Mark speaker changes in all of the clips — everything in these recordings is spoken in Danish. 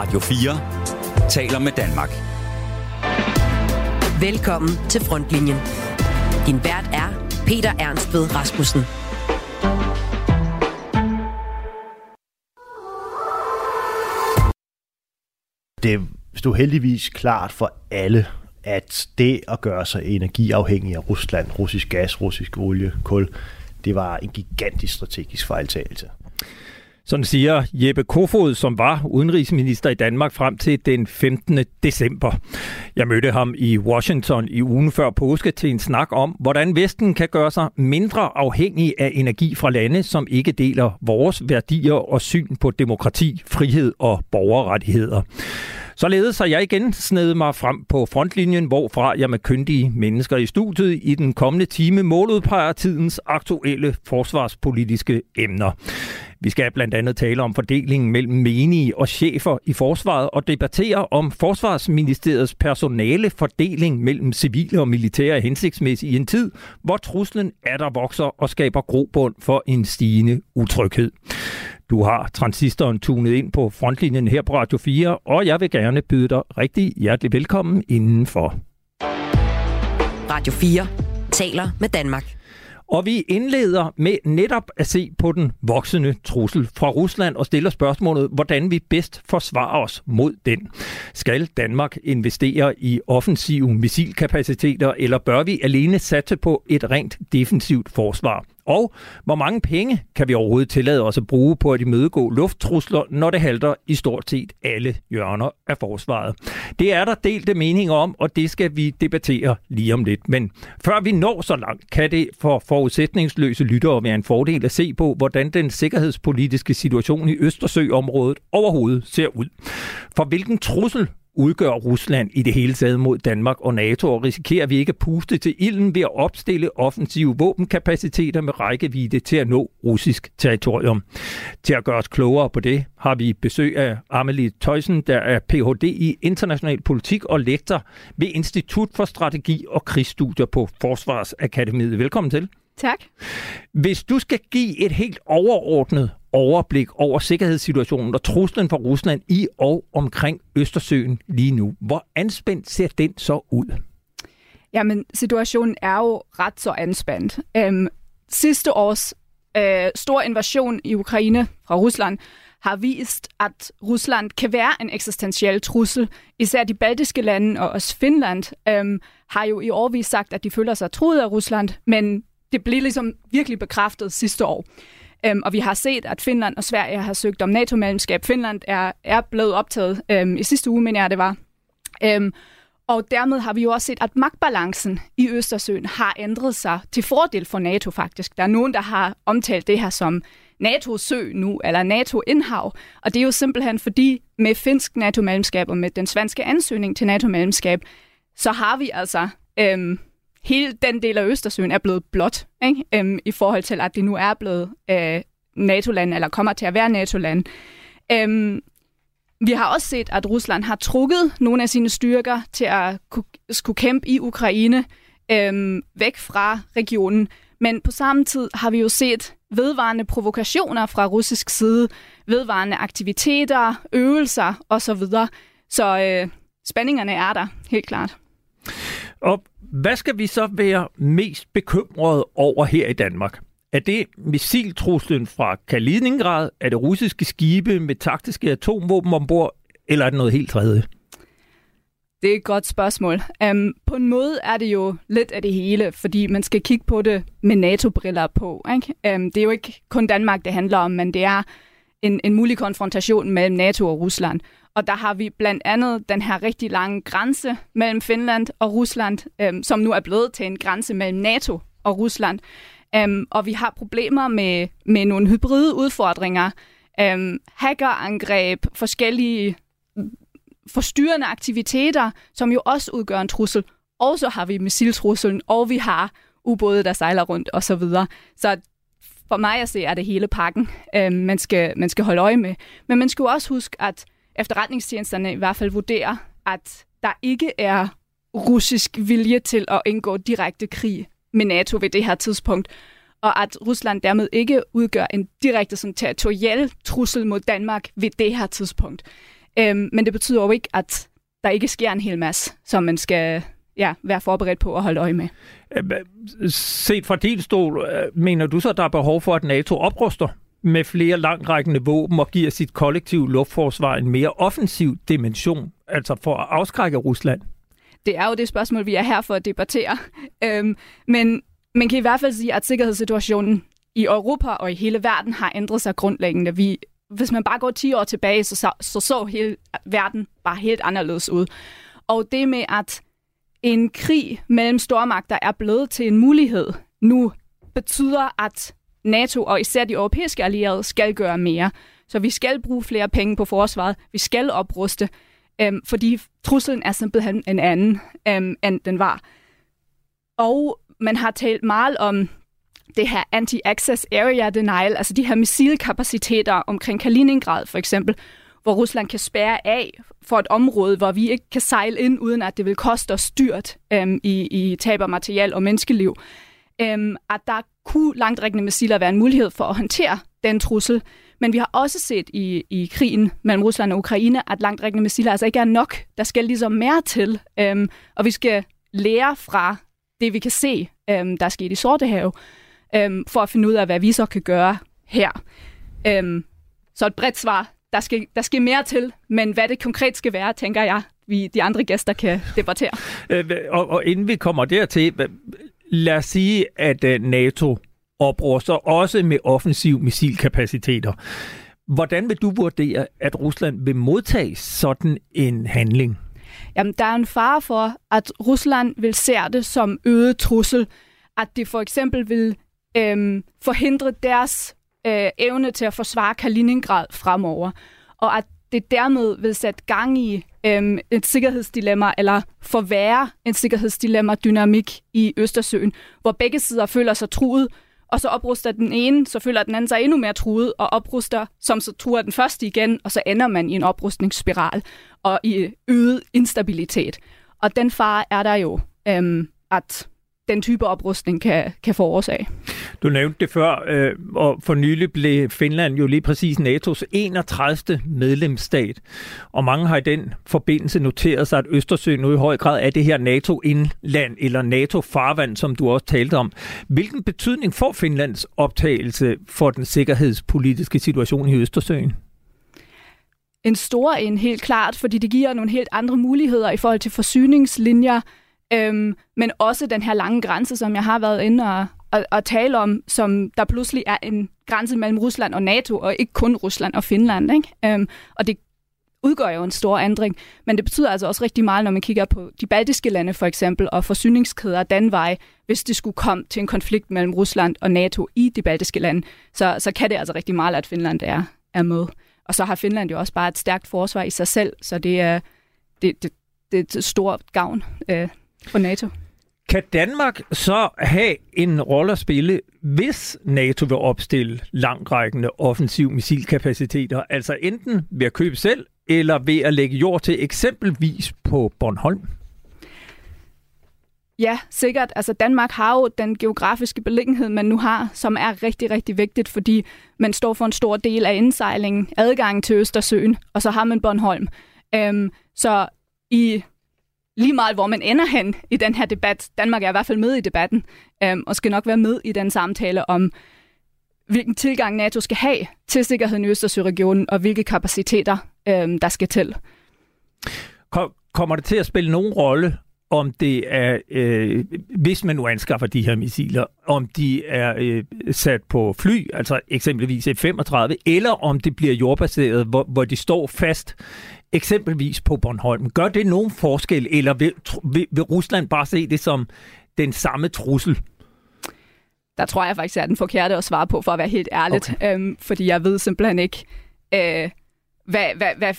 Speaker 1: Radio 4 taler med Danmark.
Speaker 2: Velkommen til Frontlinjen. Din vært er Peter Ernst ved Rasmussen.
Speaker 3: Det stod heldigvis klart for alle, at det at gøre sig energiafhængig af Rusland, russisk gas, russisk olie, kul, det var en gigantisk strategisk fejltagelse.
Speaker 4: Sådan siger Jeppe Kofod, som var udenrigsminister i Danmark frem til den 15. december. Jeg mødte ham i Washington i ugen før påske til en snak om, hvordan Vesten kan gøre sig mindre afhængig af energi fra lande, som ikke deler vores værdier og syn på demokrati, frihed og borgerrettigheder. Således har jeg igen snedet mig frem på frontlinjen, hvorfra jeg med kyndige mennesker i studiet i den kommende time måludpeger tidens aktuelle forsvarspolitiske emner. Vi skal blandt andet tale om fordelingen mellem menige og chefer i forsvaret og debattere om Forsvarsministeriets personale fordeling mellem civile og militære hensigtsmæssigt i en tid, hvor truslen er der vokser og skaber grobund for en stigende utryghed. Du har transistoren tunet ind på frontlinjen her på Radio 4, og jeg vil gerne byde dig rigtig hjertelig velkommen indenfor.
Speaker 2: Radio 4 taler med Danmark.
Speaker 4: Og vi indleder med netop at se på den voksende trussel fra Rusland og stiller spørgsmålet, hvordan vi bedst forsvarer os mod den. Skal Danmark investere i offensive missilkapaciteter, eller bør vi alene satse på et rent defensivt forsvar? Og hvor mange penge kan vi overhovedet tillade os at bruge på at imødegå lufttrusler, når det halter i stort set alle hjørner af forsvaret? Det er der delte meninger om, og det skal vi debattere lige om lidt. Men før vi når så langt, kan det for forudsætningsløse lyttere være en fordel at se på, hvordan den sikkerhedspolitiske situation i Østersøområdet overhovedet ser ud. For hvilken trussel udgør Rusland i det hele taget mod Danmark og NATO, og risikerer vi ikke at puste til ilden ved at opstille offensive våbenkapaciteter med rækkevidde til at nå russisk territorium. Til at gøre os klogere på det, har vi besøg af Amelie Tøjsen, der er Ph.D. i international politik og lektor ved Institut for Strategi og Krigsstudier på Forsvarsakademiet. Velkommen til.
Speaker 5: Tak.
Speaker 4: Hvis du skal give et helt overordnet overblik over sikkerhedssituationen og truslen fra Rusland i og omkring Østersøen lige nu, hvor anspændt ser den så ud?
Speaker 5: Jamen, situationen er jo ret så anspændt. Øhm, sidste års øh, stor invasion i Ukraine fra Rusland har vist, at Rusland kan være en eksistentiel trussel. Især de baltiske lande og også Finland øhm, har jo i årvis sagt, at de føler sig truet af Rusland, men det blev ligesom virkelig bekræftet sidste år. Øhm, og vi har set, at Finland og Sverige har søgt om NATO-medlemskab. Finland er, er blevet optaget øhm, i sidste uge, men jeg, det var. Øhm, og dermed har vi jo også set, at magtbalancen i Østersøen har ændret sig til fordel for NATO faktisk. Der er nogen, der har omtalt det her som NATO-sø nu, eller NATO-indhav. Og det er jo simpelthen fordi med finsk NATO-medlemskab og med den svenske ansøgning til NATO-medlemskab, så har vi altså øhm, hele den del af Østersøen er blevet blot, ikke? Øhm, i forhold til, at det nu er blevet øh, NATO-land, eller kommer til at være NATO-land. Øhm, vi har også set, at Rusland har trukket nogle af sine styrker til at skulle kæmpe i Ukraine øhm, væk fra regionen. Men på samme tid har vi jo set vedvarende provokationer fra russisk side, vedvarende aktiviteter, øvelser osv. Så øh, spændingerne er der, helt klart.
Speaker 4: Og hvad skal vi så være mest bekymrede over her i Danmark? Er det missiltruslen fra Kaliningrad? Er det russiske skibe med taktiske atomvåben ombord? Eller er det noget helt tredje?
Speaker 5: Det er et godt spørgsmål. Um, på en måde er det jo lidt af det hele, fordi man skal kigge på det med NATO-briller på. Ikke? Um, det er jo ikke kun Danmark, det handler om, men det er en, en mulig konfrontation mellem NATO og Rusland. Og der har vi blandt andet den her rigtig lange grænse mellem Finland og Rusland, øhm, som nu er blevet til en grænse mellem NATO og Rusland. Øhm, og vi har problemer med, med nogle hybride udfordringer, øhm, hackerangreb, forskellige mm, forstyrrende aktiviteter, som jo også udgør en trussel. Og så har vi missiltruslen, og vi har ubåde, der sejler rundt osv. Så, så for mig at se er det hele pakken, øhm, man, skal, man skal holde øje med. Men man skal også huske, at efterretningstjenesterne i hvert fald vurderer, at der ikke er russisk vilje til at indgå direkte krig med NATO ved det her tidspunkt, og at Rusland dermed ikke udgør en direkte sådan, territorial trussel mod Danmark ved det her tidspunkt. Øhm, men det betyder jo ikke, at der ikke sker en hel masse, som man skal ja, være forberedt på at holde øje med.
Speaker 4: Set fra din stol, øh, mener du så, at der er behov for, at NATO opruster med flere langrækkende våben og giver sit kollektiv luftforsvar en mere offensiv dimension, altså for at afskrække Rusland?
Speaker 5: Det er jo det spørgsmål, vi er her for at debattere. Øhm, men man kan i hvert fald sige, at sikkerhedssituationen i Europa og i hele verden har ændret sig grundlæggende. Vi, hvis man bare går 10 år tilbage, så så, så, så hele verden bare helt anderledes ud. Og det med, at en krig mellem stormagter er blevet til en mulighed nu, betyder, at NATO og især de europæiske allierede skal gøre mere. Så vi skal bruge flere penge på forsvaret, vi skal opruste, øhm, fordi truslen er simpelthen en anden, øhm, end den var. Og man har talt meget om det her anti-access area denial, altså de her missilkapaciteter omkring Kaliningrad for eksempel, hvor Rusland kan spærre af for et område, hvor vi ikke kan sejle ind, uden at det vil koste os dyrt øhm, i, i tab af materiel og menneskeliv. Øhm, at der kunne langtrækkende missiler være en mulighed for at håndtere den trussel. Men vi har også set i, i krigen mellem Rusland og Ukraine, at langtrækkende missiler altså ikke er nok. Der skal ligesom mere til, øhm, og vi skal lære fra det, vi kan se, øhm, der er sket i Sortehav, øhm, for at finde ud af, hvad vi så kan gøre her. Øhm, så et bredt svar. Der skal, der skal mere til, men hvad det konkret skal være, tænker jeg, vi de andre gæster kan debattere.
Speaker 4: Øh, og, og inden vi kommer dertil, lad os sige, at øh, NATO opruster også med offensiv missilkapaciteter. Hvordan vil du vurdere, at Rusland vil modtage sådan en handling?
Speaker 5: Jamen, der er en fare for, at Rusland vil se det som øget trussel. At det for eksempel vil øhm, forhindre deres øh, evne til at forsvare Kaliningrad fremover. Og at det dermed vil sætte gang i øhm, et sikkerhedsdilemma, eller forværre en sikkerhedsdilemma-dynamik i Østersøen, hvor begge sider føler sig truet, og så opruster den ene, så føler den anden sig endnu mere truet, og opruster, som så truer den første igen, og så ender man i en oprustningsspiral og i øget instabilitet. Og den fare er der jo, øhm, at den type oprustning kan, kan forårsage.
Speaker 4: Du nævnte det før, øh, og for nylig blev Finland jo lige præcis NATO's 31. medlemsstat. Og mange har i den forbindelse noteret sig, at Østersøen nu i høj grad er det her NATO-indland, eller NATO-farvand, som du også talte om. Hvilken betydning får Finlands optagelse for den sikkerhedspolitiske situation i Østersøen?
Speaker 5: En stor en, helt klart, fordi det giver nogle helt andre muligheder i forhold til forsyningslinjer, Øhm, men også den her lange grænse, som jeg har været inde og, og, og tale om, som der pludselig er en grænse mellem Rusland og NATO, og ikke kun Rusland og Finland. Ikke? Øhm, og det udgør jo en stor ændring, men det betyder altså også rigtig meget, når man kigger på de baltiske lande for eksempel, og forsyningskæder den vej, hvis det skulle komme til en konflikt mellem Rusland og NATO i de baltiske lande, så, så kan det altså rigtig meget, at Finland er, er med. Og så har Finland jo også bare et stærkt forsvar i sig selv, så det er, det, det, det er et stort gavn øh, for NATO.
Speaker 4: Kan Danmark så have en rolle at spille, hvis NATO vil opstille langrækkende offensiv missilkapaciteter, altså enten ved at købe selv, eller ved at lægge jord til eksempelvis på Bornholm?
Speaker 5: Ja, sikkert. Altså Danmark har jo den geografiske beliggenhed, man nu har, som er rigtig, rigtig vigtigt, fordi man står for en stor del af indsejlingen, adgangen til Østersøen, og så har man Bornholm. Øhm, så i lige meget hvor man ender hen i den her debat, Danmark er i hvert fald med i debatten, øhm, og skal nok være med i den samtale om, hvilken tilgang NATO skal have til sikkerheden i Østersøregionen, og hvilke kapaciteter øhm, der skal til.
Speaker 4: Kommer det til at spille nogen rolle, om det er, øh, hvis man nu anskaffer de her missiler, om de er øh, sat på fly, altså eksempelvis F-35, eller om det bliver jordbaseret, hvor, hvor de står fast eksempelvis på Bornholm. Gør det nogen forskel, eller vil, vil, vil Rusland bare se det som den samme trussel?
Speaker 5: Der tror jeg faktisk, at den forkerte at svare på, for at være helt ærligt. Okay. Øhm, fordi jeg ved simpelthen ikke, øh, hvad, hvad, hvad,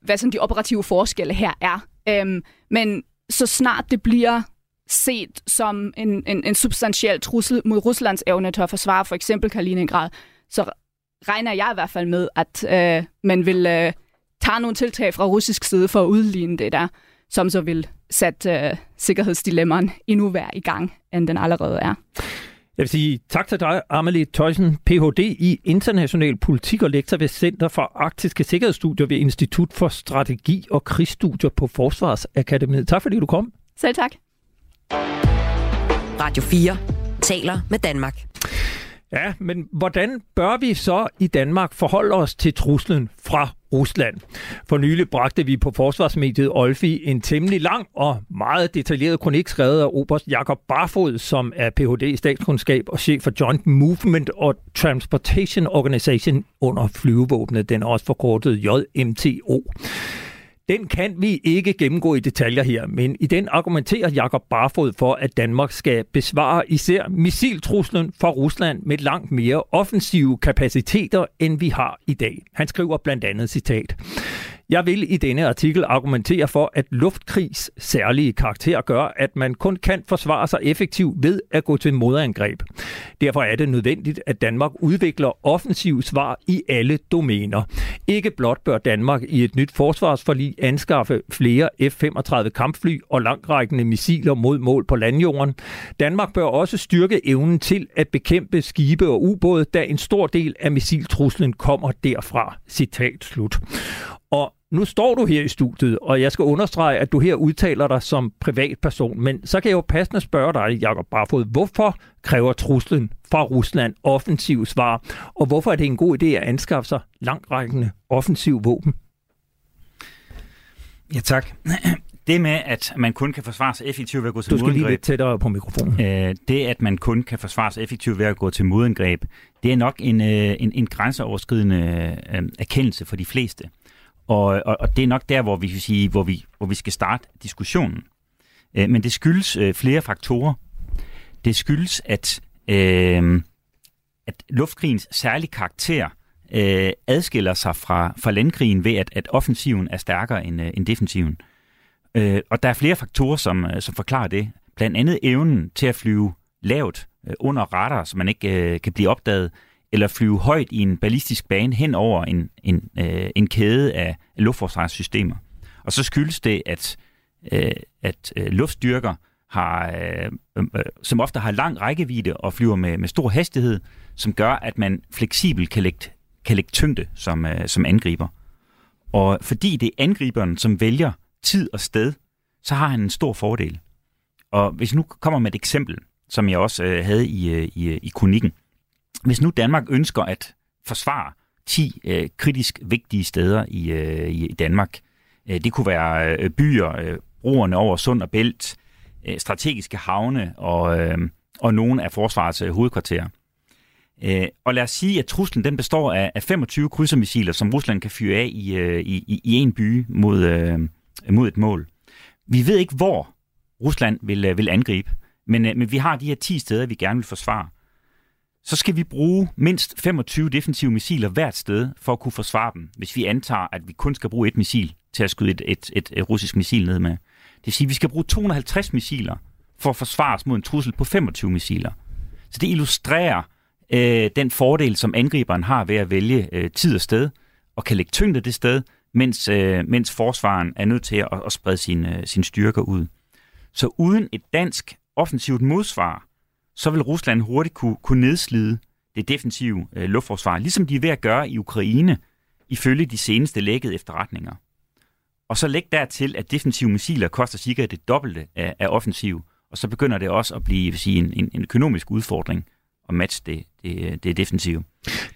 Speaker 5: hvad sådan de operative forskelle her er. Øhm, men så snart det bliver set som en, en, en substantiel trussel mod Ruslands evne til at forsvare for eksempel Kaliningrad, så regner jeg i hvert fald med, at øh, man vil øh, tager nogle tiltag fra russisk side for at udligne det der, som så vil sætte øh, sikkerhedsdilemmaen endnu værre i gang, end den allerede er.
Speaker 4: Jeg vil sige tak til dig, Amelie Tøjsen, Ph.D. i international politik og lektor ved Center for Arktiske Sikkerhedsstudier ved Institut for Strategi og Krigsstudier på Forsvarsakademiet. Tak fordi du kom.
Speaker 5: Selv tak.
Speaker 2: Radio 4 taler med Danmark.
Speaker 4: Ja, men hvordan bør vi så i Danmark forholde os til truslen fra Rusland? For nylig bragte vi på forsvarsmediet Olfi en temmelig lang og meget detaljeret kronik skrevet af Oberst Jakob Barfod, som er Ph.D. i statskundskab og chef for Joint Movement og Transportation Organization under flyvevåbnet. Den er også forkortet JMTO. Den kan vi ikke gennemgå i detaljer her, men i den argumenterer Jakob Barfod for, at Danmark skal besvare især missiltruslen fra Rusland med langt mere offensive kapaciteter, end vi har i dag. Han skriver blandt andet citat. Jeg vil i denne artikel argumentere for, at luftkrigs særlige karakter gør, at man kun kan forsvare sig effektivt ved at gå til modangreb. Derfor er det nødvendigt, at Danmark udvikler offensiv svar i alle domæner. Ikke blot bør Danmark i et nyt forsvarsforlig anskaffe flere F-35 kampfly og langrækkende missiler mod mål på landjorden. Danmark bør også styrke evnen til at bekæmpe skibe og ubåde, da en stor del af missiltruslen kommer derfra. Citat slut. Nu står du her i studiet, og jeg skal understrege, at du her udtaler dig som privatperson, men så kan jeg jo passende spørge dig, Jacob Barfod, hvorfor kræver truslen fra Rusland offensiv svar, og hvorfor er det en god idé at anskaffe sig langrækkende offensiv våben?
Speaker 6: Ja, tak. Det med, at man kun kan forsvare sig effektivt ved at gå til
Speaker 4: Du skal lige
Speaker 6: modangreb,
Speaker 4: lidt tættere på mikrofonen.
Speaker 6: øh, det, at man kun kan forsvare sig effektivt ved at gå til modangreb, det er nok en, øh, en, en grænseoverskridende øh, erkendelse for de fleste. Og, og, og det er nok der, hvor vi, vil sige, hvor vi, hvor vi skal starte diskussionen. Øh, men det skyldes øh, flere faktorer. Det skyldes, at, øh, at luftkrigens særlige karakter øh, adskiller sig fra, fra landkrigen ved, at, at offensiven er stærkere end, øh, end defensiven. Øh, og der er flere faktorer, som, øh, som forklarer det. Blandt andet evnen til at flyve lavt øh, under radar, så man ikke øh, kan blive opdaget, eller flyve højt i en ballistisk bane hen over en, en, øh, en kæde af luftforsvarssystemer. Og så skyldes det, at, øh, at øh, luftstyrker, har, øh, øh, som ofte har lang rækkevidde og flyver med, med stor hastighed, som gør, at man fleksibelt kan lægge, kan lægge tyngde som, øh, som angriber. Og fordi det er angriberen, som vælger tid og sted, så har han en stor fordel. Og hvis nu kommer med et eksempel, som jeg også øh, havde i, øh, i, øh, i kronikken. Hvis nu Danmark ønsker at forsvare 10 øh, kritisk vigtige steder i, øh, i Danmark, øh, det kunne være øh, byer, øh, broerne over Sund og Bælt, øh, strategiske havne og, øh, og nogle af forsvarets øh, hovedkvarterer. Øh, og lad os sige, at truslen den består af, af 25 krydsermissiler, som Rusland kan fyre af i, øh, i, i, i en by mod, øh, mod et mål. Vi ved ikke, hvor Rusland vil, øh, vil angribe, men, øh, men vi har de her 10 steder, vi gerne vil forsvare. Så skal vi bruge mindst 25 defensive missiler hvert sted for at kunne forsvare dem, hvis vi antager, at vi kun skal bruge et missil til at skyde et, et, et, et russisk missil ned med. Det vil sige, at vi skal bruge 250 missiler for at forsvare os mod en trussel på 25 missiler. Så det illustrerer øh, den fordel, som angriberen har ved at vælge øh, tid og sted, og kan lægge tyngde det sted, mens, øh, mens forsvaren er nødt til at, at sprede sine, øh, sine styrker ud. Så uden et dansk offensivt modsvar, så vil Rusland hurtigt kunne, kunne nedslide det defensive øh, luftforsvar, ligesom de er ved at gøre i Ukraine, ifølge de seneste lækkede efterretninger. Og så læg dertil, at defensive missiler koster cirka det dobbelte af, af offensiv, og så begynder det også at blive vil sige, en, en, en økonomisk udfordring at matche det, det, det defensive.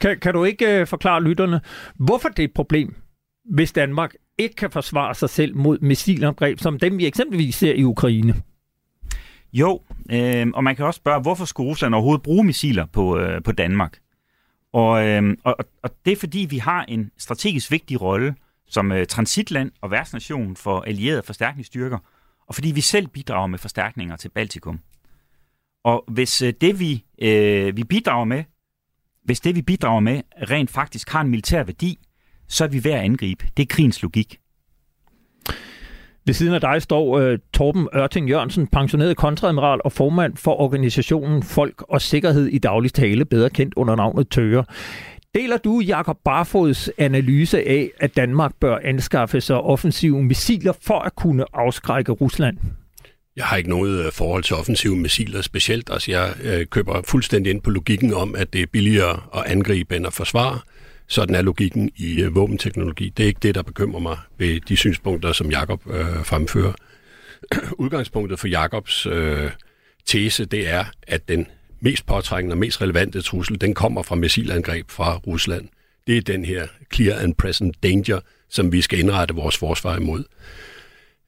Speaker 4: Kan, kan du ikke øh, forklare lytterne, hvorfor det er et problem, hvis Danmark ikke kan forsvare sig selv mod missilangreb, som dem vi eksempelvis ser i Ukraine?
Speaker 6: Jo, øh, og man kan også spørge, hvorfor skulle Rusland overhovedet bruge missiler på, øh, på Danmark? Og, øh, og, og det er fordi, vi har en strategisk vigtig rolle som øh, transitland og værtsnation for allierede forstærkningsstyrker, og fordi vi selv bidrager med forstærkninger til Baltikum. Og hvis øh, det, vi, øh, vi bidrager med, hvis det, vi bidrager med, rent faktisk har en militær værdi, så er vi ved at angribe. Det er krigens logik.
Speaker 4: Ved siden af dig står øh, Torben Ørting Jørgensen, pensioneret kontradmiral og formand for organisationen Folk og Sikkerhed i daglig tale, bedre kendt under navnet Tøger. Deler du Jakob Barfods analyse af, at Danmark bør anskaffe sig offensive missiler for at kunne afskrække Rusland?
Speaker 7: Jeg har ikke noget øh, forhold til offensive missiler specielt. Altså, jeg øh, køber fuldstændig ind på logikken om, at det er billigere at angribe end at forsvare. Sådan er logikken i øh, våbenteknologi. Det er ikke det, der bekymrer mig ved de synspunkter, som Jakob øh, fremfører. Udgangspunktet for Jakobs øh, tese, det er, at den mest påtrængende og mest relevante trussel, den kommer fra missilangreb fra Rusland. Det er den her clear and present danger, som vi skal indrette vores forsvar imod.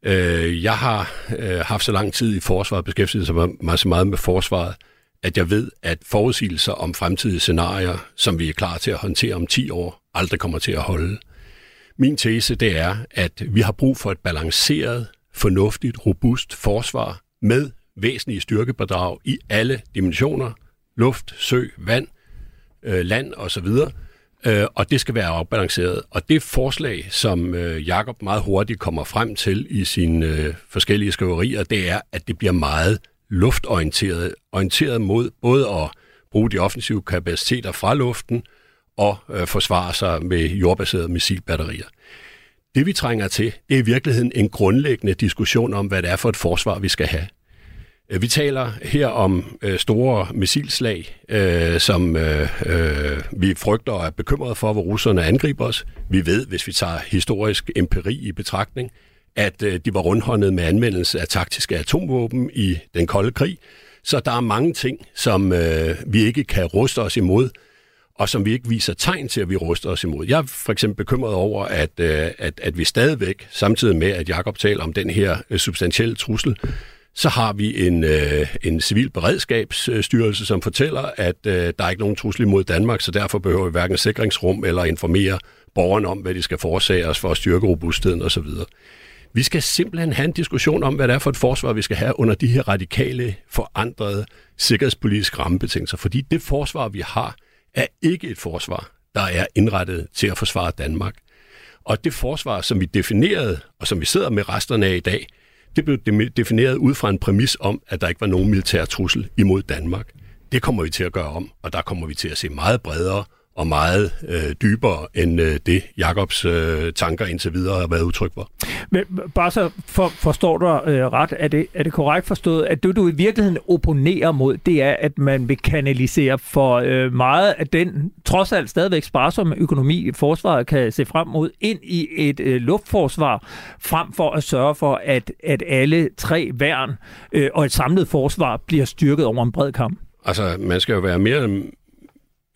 Speaker 7: Øh, jeg har øh, haft så lang tid i forsvaret, beskæftiget mig så meget med forsvaret, at jeg ved, at forudsigelser om fremtidige scenarier, som vi er klar til at håndtere om 10 år, aldrig kommer til at holde. Min tese det er, at vi har brug for et balanceret, fornuftigt, robust forsvar med væsentlige styrkebedrag i alle dimensioner, luft, sø, vand, øh, land osv., øh, og det skal være afbalanceret. Og det forslag, som øh, Jakob meget hurtigt kommer frem til i sine øh, forskellige skriverier, det er, at det bliver meget luftorienteret, orienteret mod både at bruge de offensive kapaciteter fra luften og øh, forsvare sig med jordbaserede missilbatterier. Det vi trænger til, det er i virkeligheden en grundlæggende diskussion om, hvad det er for et forsvar, vi skal have. Øh, vi taler her om øh, store missilslag, øh, som øh, øh, vi frygter og er bekymrede for, hvor russerne angriber os. Vi ved, hvis vi tager historisk empiri i betragtning, at øh, de var rundhåndet med anvendelse af taktiske atomvåben i den kolde krig. Så der er mange ting, som øh, vi ikke kan ruste os imod, og som vi ikke viser tegn til, at vi ruster os imod. Jeg er for eksempel bekymret over, at, øh, at, at vi stadigvæk, samtidig med, at Jakob taler om den her øh, substantielle trussel, så har vi en, øh, en civil beredskabsstyrelse, som fortæller, at øh, der er ikke nogen trussel imod Danmark, så derfor behøver vi hverken sikringsrum eller informere borgerne om, hvad de skal forårsage os for at styrke robustheden osv. Vi skal simpelthen have en diskussion om, hvad det er for et forsvar, vi skal have under de her radikale, forandrede sikkerhedspolitiske rammebetingelser. Fordi det forsvar, vi har, er ikke et forsvar, der er indrettet til at forsvare Danmark. Og det forsvar, som vi definerede, og som vi sidder med resterne af i dag, det blev defineret ud fra en præmis om, at der ikke var nogen militær trussel imod Danmark. Det kommer vi til at gøre om, og der kommer vi til at se meget bredere og meget øh, dybere end øh, det, Jakobs øh, tanker indtil videre har været udtryk for.
Speaker 4: Men bare så for, forstår du øh, ret, er det, er det korrekt forstået, at det, du i virkeligheden opponerer mod, det er, at man vil kanalisere for øh, meget af den, trods alt stadigvæk sparsomme økonomi, forsvaret kan se frem mod, ind i et øh, luftforsvar, frem for at sørge for, at, at alle tre værn øh, og et samlet forsvar bliver styrket over en bred kamp?
Speaker 7: Altså, man skal jo være mere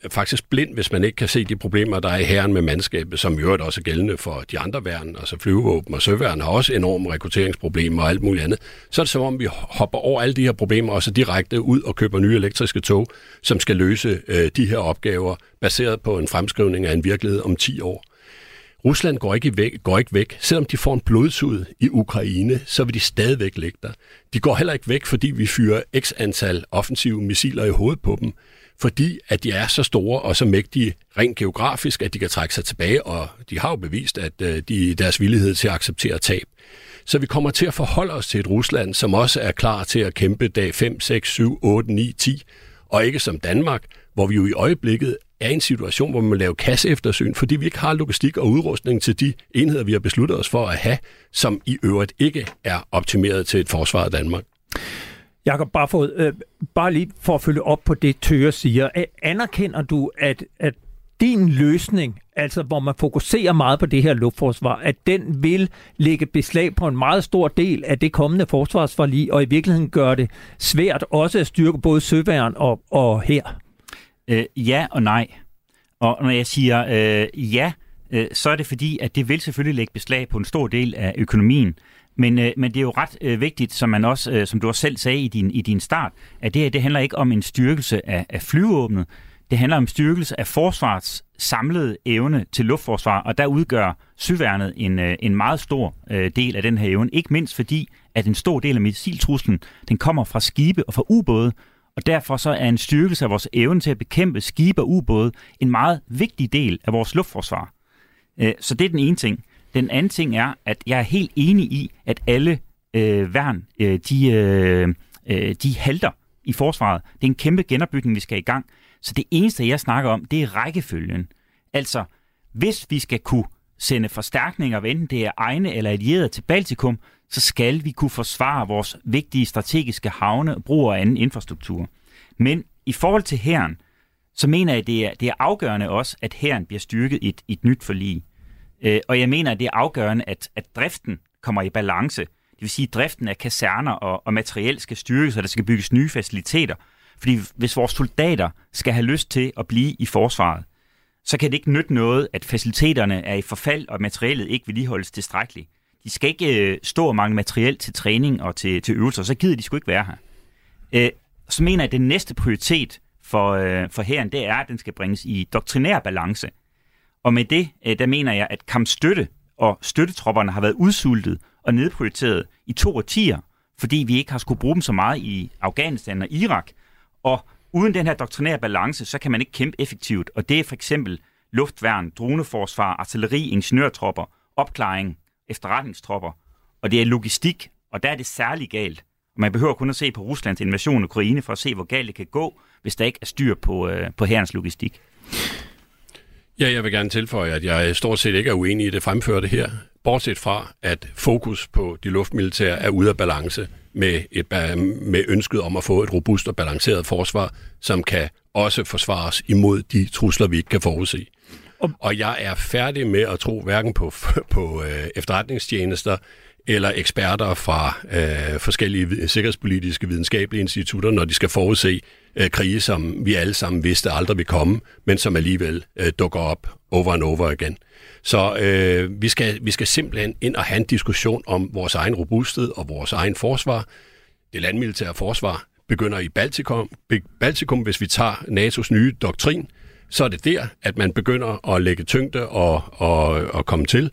Speaker 7: faktisk blind, hvis man ikke kan se de problemer, der er i herren med mandskabet, som i øvrigt også er gældende for de andre værn, altså flyvevåben og søværn har også enorme rekrutteringsproblemer og alt muligt andet. Så er det som om, vi hopper over alle de her problemer og så direkte ud og køber nye elektriske tog, som skal løse øh, de her opgaver, baseret på en fremskrivning af en virkelighed om 10 år. Rusland går ikke, væk, går ikke væk. Selvom de får en blodsud i Ukraine, så vil de stadigvæk ligge der. De går heller ikke væk, fordi vi fyrer x antal offensive missiler i hovedet på dem fordi at de er så store og så mægtige rent geografisk, at de kan trække sig tilbage, og de har jo bevist, at øh, de deres villighed til at acceptere tab. Så vi kommer til at forholde os til et Rusland, som også er klar til at kæmpe dag 5, 6, 7, 8, 9, 10, og ikke som Danmark, hvor vi jo i øjeblikket er i en situation, hvor man må lave kasseeftersyn, fordi vi ikke har logistik og udrustning til de enheder, vi har besluttet os for at have, som i øvrigt ikke er optimeret til et forsvar af Danmark.
Speaker 4: Jakob Barfod, øh, bare lige for at følge op på det, Tøre siger. Anerkender du, at, at din løsning, altså hvor man fokuserer meget på det her luftforsvar, at den vil lægge beslag på en meget stor del af det kommende forsvarsforlig, og i virkeligheden gøre det svært også at styrke både søværen og, og her?
Speaker 6: Øh, ja og nej. Og når jeg siger øh, ja, øh, så er det fordi, at det vil selvfølgelig lægge beslag på en stor del af økonomien. Men, øh, men det er jo ret øh, vigtigt, som man også, øh, som du også selv sagde i din, i din start, at det her det handler ikke om en styrkelse af, af flyvåbnet. Det handler om styrkelse af forsvarets samlede evne til luftforsvar, og der udgør syværnet en, øh, en meget stor øh, del af den her evne. Ikke mindst fordi, at en stor del af missiltruslen, den kommer fra skibe og fra ubåde, og derfor så er en styrkelse af vores evne til at bekæmpe skibe og ubåde en meget vigtig del af vores luftforsvar. Øh, så det er den ene ting. Den anden ting er, at jeg er helt enig i, at alle øh, værn, øh, de, øh, øh, de halter i forsvaret. Det er en kæmpe genopbygning, vi skal i gang. Så det eneste, jeg snakker om, det er rækkefølgen. Altså, hvis vi skal kunne sende forstærkninger, enten det er egne eller allierede til Baltikum, så skal vi kunne forsvare vores vigtige strategiske havne, brug og anden infrastruktur. Men i forhold til herren, så mener jeg, det er, det er afgørende også, at herren bliver styrket i et, et nyt forlig. Øh, og jeg mener, at det er afgørende, at, at driften kommer i balance. Det vil sige, at driften af kaserner og, og materiel skal styrkes, og der skal bygges nye faciliteter. Fordi hvis vores soldater skal have lyst til at blive i forsvaret, så kan det ikke nytte noget, at faciliteterne er i forfald, og materiellet ikke vedligeholdes tilstrækkeligt. De skal ikke øh, stå og mangle materiel til træning og til, til øvelser, så gider de sgu ikke være her. Øh, så mener jeg, at den næste prioritet for, øh, for herren, det er, at den skal bringes i doktrinær balance. Og med det, øh, der mener jeg, at kampstøtte og støttetropperne har været udsultet og nedprioriteret i to årtier, fordi vi ikke har skulle bruge dem så meget i Afghanistan og Irak. Og uden den her doktrinære balance, så kan man ikke kæmpe effektivt. Og det er for eksempel luftværn, droneforsvar, artilleri, ingeniørtropper, opklaring, efterretningstropper. Og det er logistik, og der er det særlig galt. Og man behøver kun at se på Ruslands invasion af Ukraine for at se, hvor galt det kan gå, hvis der ikke er styr på, øh, på herrens logistik.
Speaker 7: Ja, jeg vil gerne tilføje, at jeg stort set ikke er uenig i det fremførte her. Bortset fra, at fokus på de luftmilitære er ude af balance med, et, med ønsket om at få et robust og balanceret forsvar, som kan også forsvares imod de trusler, vi ikke kan forudse. Og jeg er færdig med at tro hverken på, på øh, efterretningstjenester eller eksperter fra øh, forskellige sikkerhedspolitiske videnskabelige institutter, når de skal forudse øh, krige, som vi alle sammen vidste aldrig ville komme, men som alligevel øh, dukker op over and over igen. Så øh, vi, skal, vi skal simpelthen ind og have en diskussion om vores egen robusthed og vores egen forsvar. Det landmilitære forsvar begynder i Baltikum. Baltikum, hvis vi tager NATO's nye doktrin, så er det der, at man begynder at lægge tyngde og, og, og komme til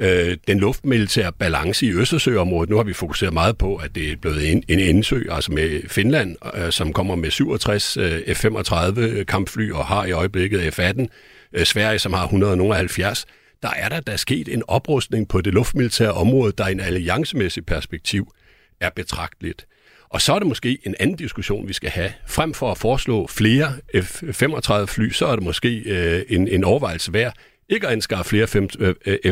Speaker 7: øh, den luftmilitære balance i Østersøområdet. Nu har vi fokuseret meget på, at det er blevet en, en indsø, altså med Finland, øh, som kommer med 67 øh, F-35 kampfly og har i øjeblikket F-18. Øh, Sverige, som har 170. Der er der, der er sket en oprustning på det luftmilitære område, der i en alliancemæssig perspektiv er betragteligt. Og så er det måske en anden diskussion, vi skal have. Frem for at foreslå flere F-35 fly, så er det måske øh, en, en overvejelse værd ikke at anskaffe flere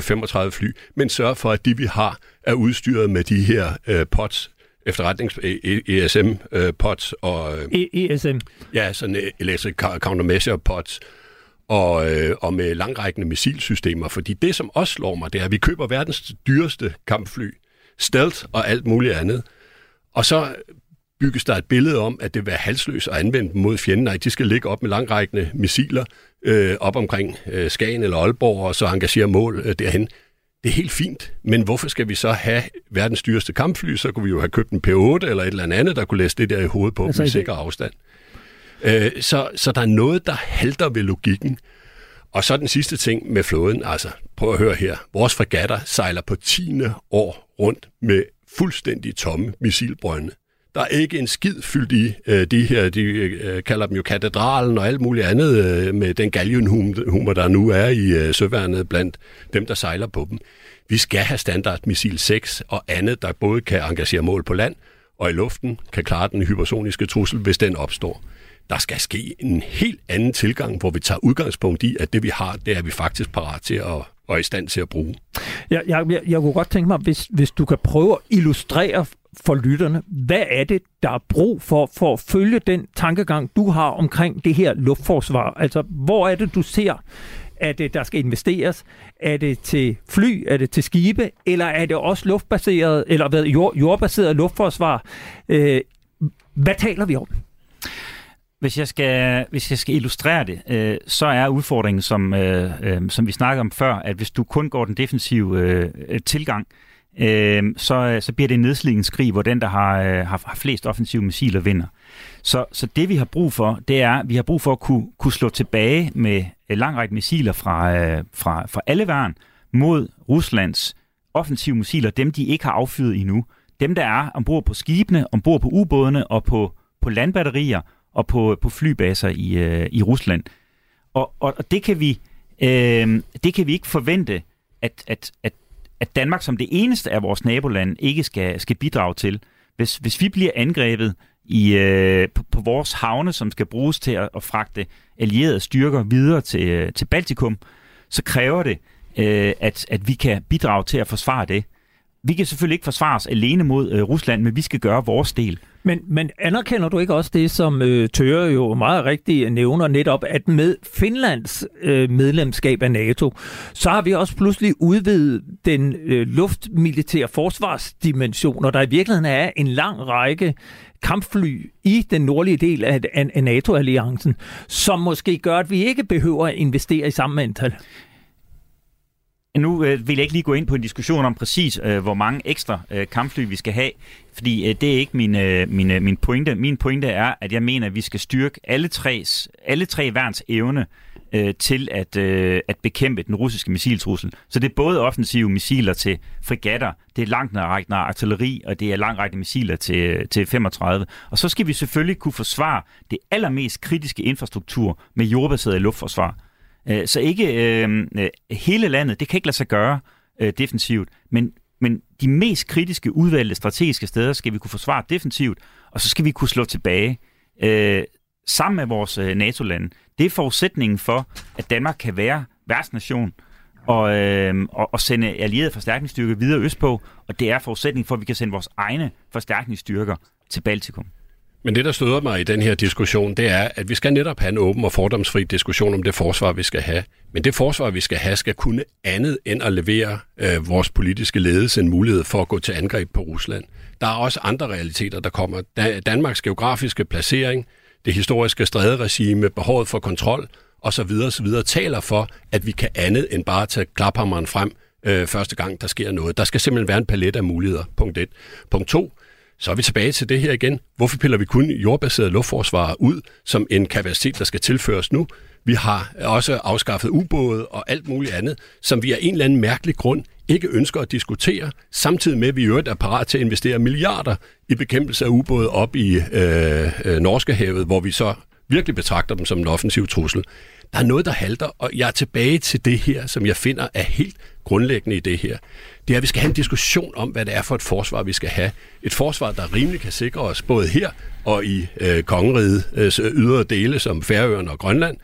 Speaker 7: F-35 fly, men sørge for, at de vi har er udstyret med de her øh, POTS, efterretnings ESM øh, POTS og
Speaker 4: øh, ESM.
Speaker 7: Ja, sådan electric countermeasure POTS og, øh, og med langrækkende missilsystemer, fordi det som også slår mig, det er at vi køber verdens dyreste kampfly, stealth og alt muligt andet. Og så bygges der et billede om, at det vil være halsløs at anvende dem mod fjenden. Nej, de skal ligge op med langrækkende missiler øh, op omkring øh, Skagen eller Aalborg, og så engagere mål øh, derhen. Det er helt fint, men hvorfor skal vi så have verdens dyreste kampfly? Så kunne vi jo have købt en P8 eller et eller andet, der kunne læse det der i hovedet på altså, med sikker afstand. Øh, så, så der er noget, der halter ved logikken. Og så den sidste ting med flåden. Altså, prøv at høre her. Vores fregatter sejler på 10. år rundt med fuldstændig tomme missilbrønde. Der er ikke en skid fyldt i øh, de her, de øh, kalder dem jo katedralen og alt muligt andet øh, med den galgenhumor, der nu er i øh, søværnet blandt dem, der sejler på dem. Vi skal have standardmissil 6 og andet, der både kan engagere mål på land og i luften, kan klare den hypersoniske trussel, hvis den opstår. Der skal ske en helt anden tilgang, hvor vi tager udgangspunkt i, at det vi har, det er vi faktisk parat til at og i stand til at bruge.
Speaker 4: Jeg, jeg, jeg, jeg kunne godt tænke mig, hvis, hvis du kan prøve at illustrere for lytterne, hvad er det, der er brug for, for at følge den tankegang, du har omkring det her luftforsvar? Altså, hvor er det, du ser, at øh, der skal investeres? Er det til fly? Er det til skibe? Eller er det også luftbaseret, eller hvad, jord, jordbaseret luftforsvar? Øh, hvad taler vi om?
Speaker 6: Hvis jeg skal, hvis jeg skal illustrere det, øh, så er udfordringen, som, øh, øh, som vi snakkede om før, at hvis du kun går den defensive øh, tilgang, øh, Øhm, øh, så, så bliver det en nedslidningskrig, hvor den, der har, øh, har, har flest offensive missiler, vinder. Så, så det, vi har brug for, det er, vi har brug for at kunne, kunne slå tilbage med langrække missiler fra, øh, fra, fra alle værn mod Ruslands offensive missiler, dem de ikke har affyret endnu. Dem, der er ombord på skibene, ombord på ubådene og på, på landbatterier og på, på flybaser i, øh, i Rusland. Og, og, og det, kan vi, øh, det kan vi ikke forvente, at, at, at, at Danmark som det eneste af vores nabolande ikke skal, skal bidrage til. Hvis, hvis vi bliver angrebet i, øh, på, på vores havne, som skal bruges til at, at fragte allierede styrker videre til, øh, til Baltikum, så kræver det, øh, at, at vi kan bidrage til at forsvare det. Vi kan selvfølgelig ikke forsvare os alene mod øh, Rusland, men vi skal gøre vores del.
Speaker 4: Men, men anerkender du ikke også det, som øh, Tøre jo meget rigtigt nævner, netop at med Finlands øh, medlemskab af NATO, så har vi også pludselig udvidet den øh, luftmilitære forsvarsdimension, og der i virkeligheden er en lang række kampfly i den nordlige del af, af, af NATO-alliancen, som måske gør, at vi ikke behøver at investere i samme antal.
Speaker 6: Nu øh, vil jeg ikke lige gå ind på en diskussion om præcis, øh, hvor mange ekstra øh, kampfly vi skal have, fordi øh, det er ikke min, øh, min, øh, min pointe. Min pointe er, at jeg mener, at vi skal styrke alle, tres, alle tre værns evne øh, til at, øh, at bekæmpe den russiske missiltrussel. Så det er både offensive missiler til frigatter, det er langtrækkende artilleri, og det er langrækkende missiler til, til 35. Og så skal vi selvfølgelig kunne forsvare det allermest kritiske infrastruktur med jordbaseret luftforsvar. Øh, så ikke øh, øh, hele landet, det kan ikke lade sig gøre øh, defensivt, men, men de mest kritiske udvalgte strategiske steder skal vi kunne forsvare defensivt, og så skal vi kunne slå tilbage øh, sammen med vores øh, NATO-lande. Det er forudsætningen for, at Danmark kan være værtsnation og, øh, og, og sende allierede forstærkningsstyrker videre østpå, og det er forudsætningen for, at vi kan sende vores egne forstærkningsstyrker til Baltikum.
Speaker 7: Men det, der støder mig i den her diskussion, det er, at vi skal netop have en åben og fordomsfri diskussion om det forsvar, vi skal have. Men det forsvar, vi skal have, skal kunne andet end at levere øh, vores politiske ledelse en mulighed for at gå til angreb på Rusland. Der er også andre realiteter, der kommer. Da- Danmarks geografiske placering, det historiske stræderegime, behovet for kontrol osv. osv. taler for, at vi kan andet end bare tage klaphammeren frem øh, første gang, der sker noget. Der skal simpelthen være en palet af muligheder, punkt 1. Punkt 2. Så er vi tilbage til det her igen. Hvorfor piller vi kun jordbaseret luftforsvar ud som en kapacitet, der skal tilføres nu? Vi har også afskaffet ubåde og alt muligt andet, som vi af en eller anden mærkelig grund ikke ønsker at diskutere, samtidig med, at vi i øvrigt er parat til at investere milliarder i bekæmpelse af ubåde op i øh, øh, Norskehavet, hvor vi så virkelig betragter dem som en offensiv trussel. Der er noget, der halter, og jeg er tilbage til det her, som jeg finder er helt grundlæggende i det her. Det er, at vi skal have en diskussion om, hvad det er for et forsvar, vi skal have. Et forsvar, der rimelig kan sikre os både her og i øh, kongerigets øh, ydre dele som Færøerne og Grønland.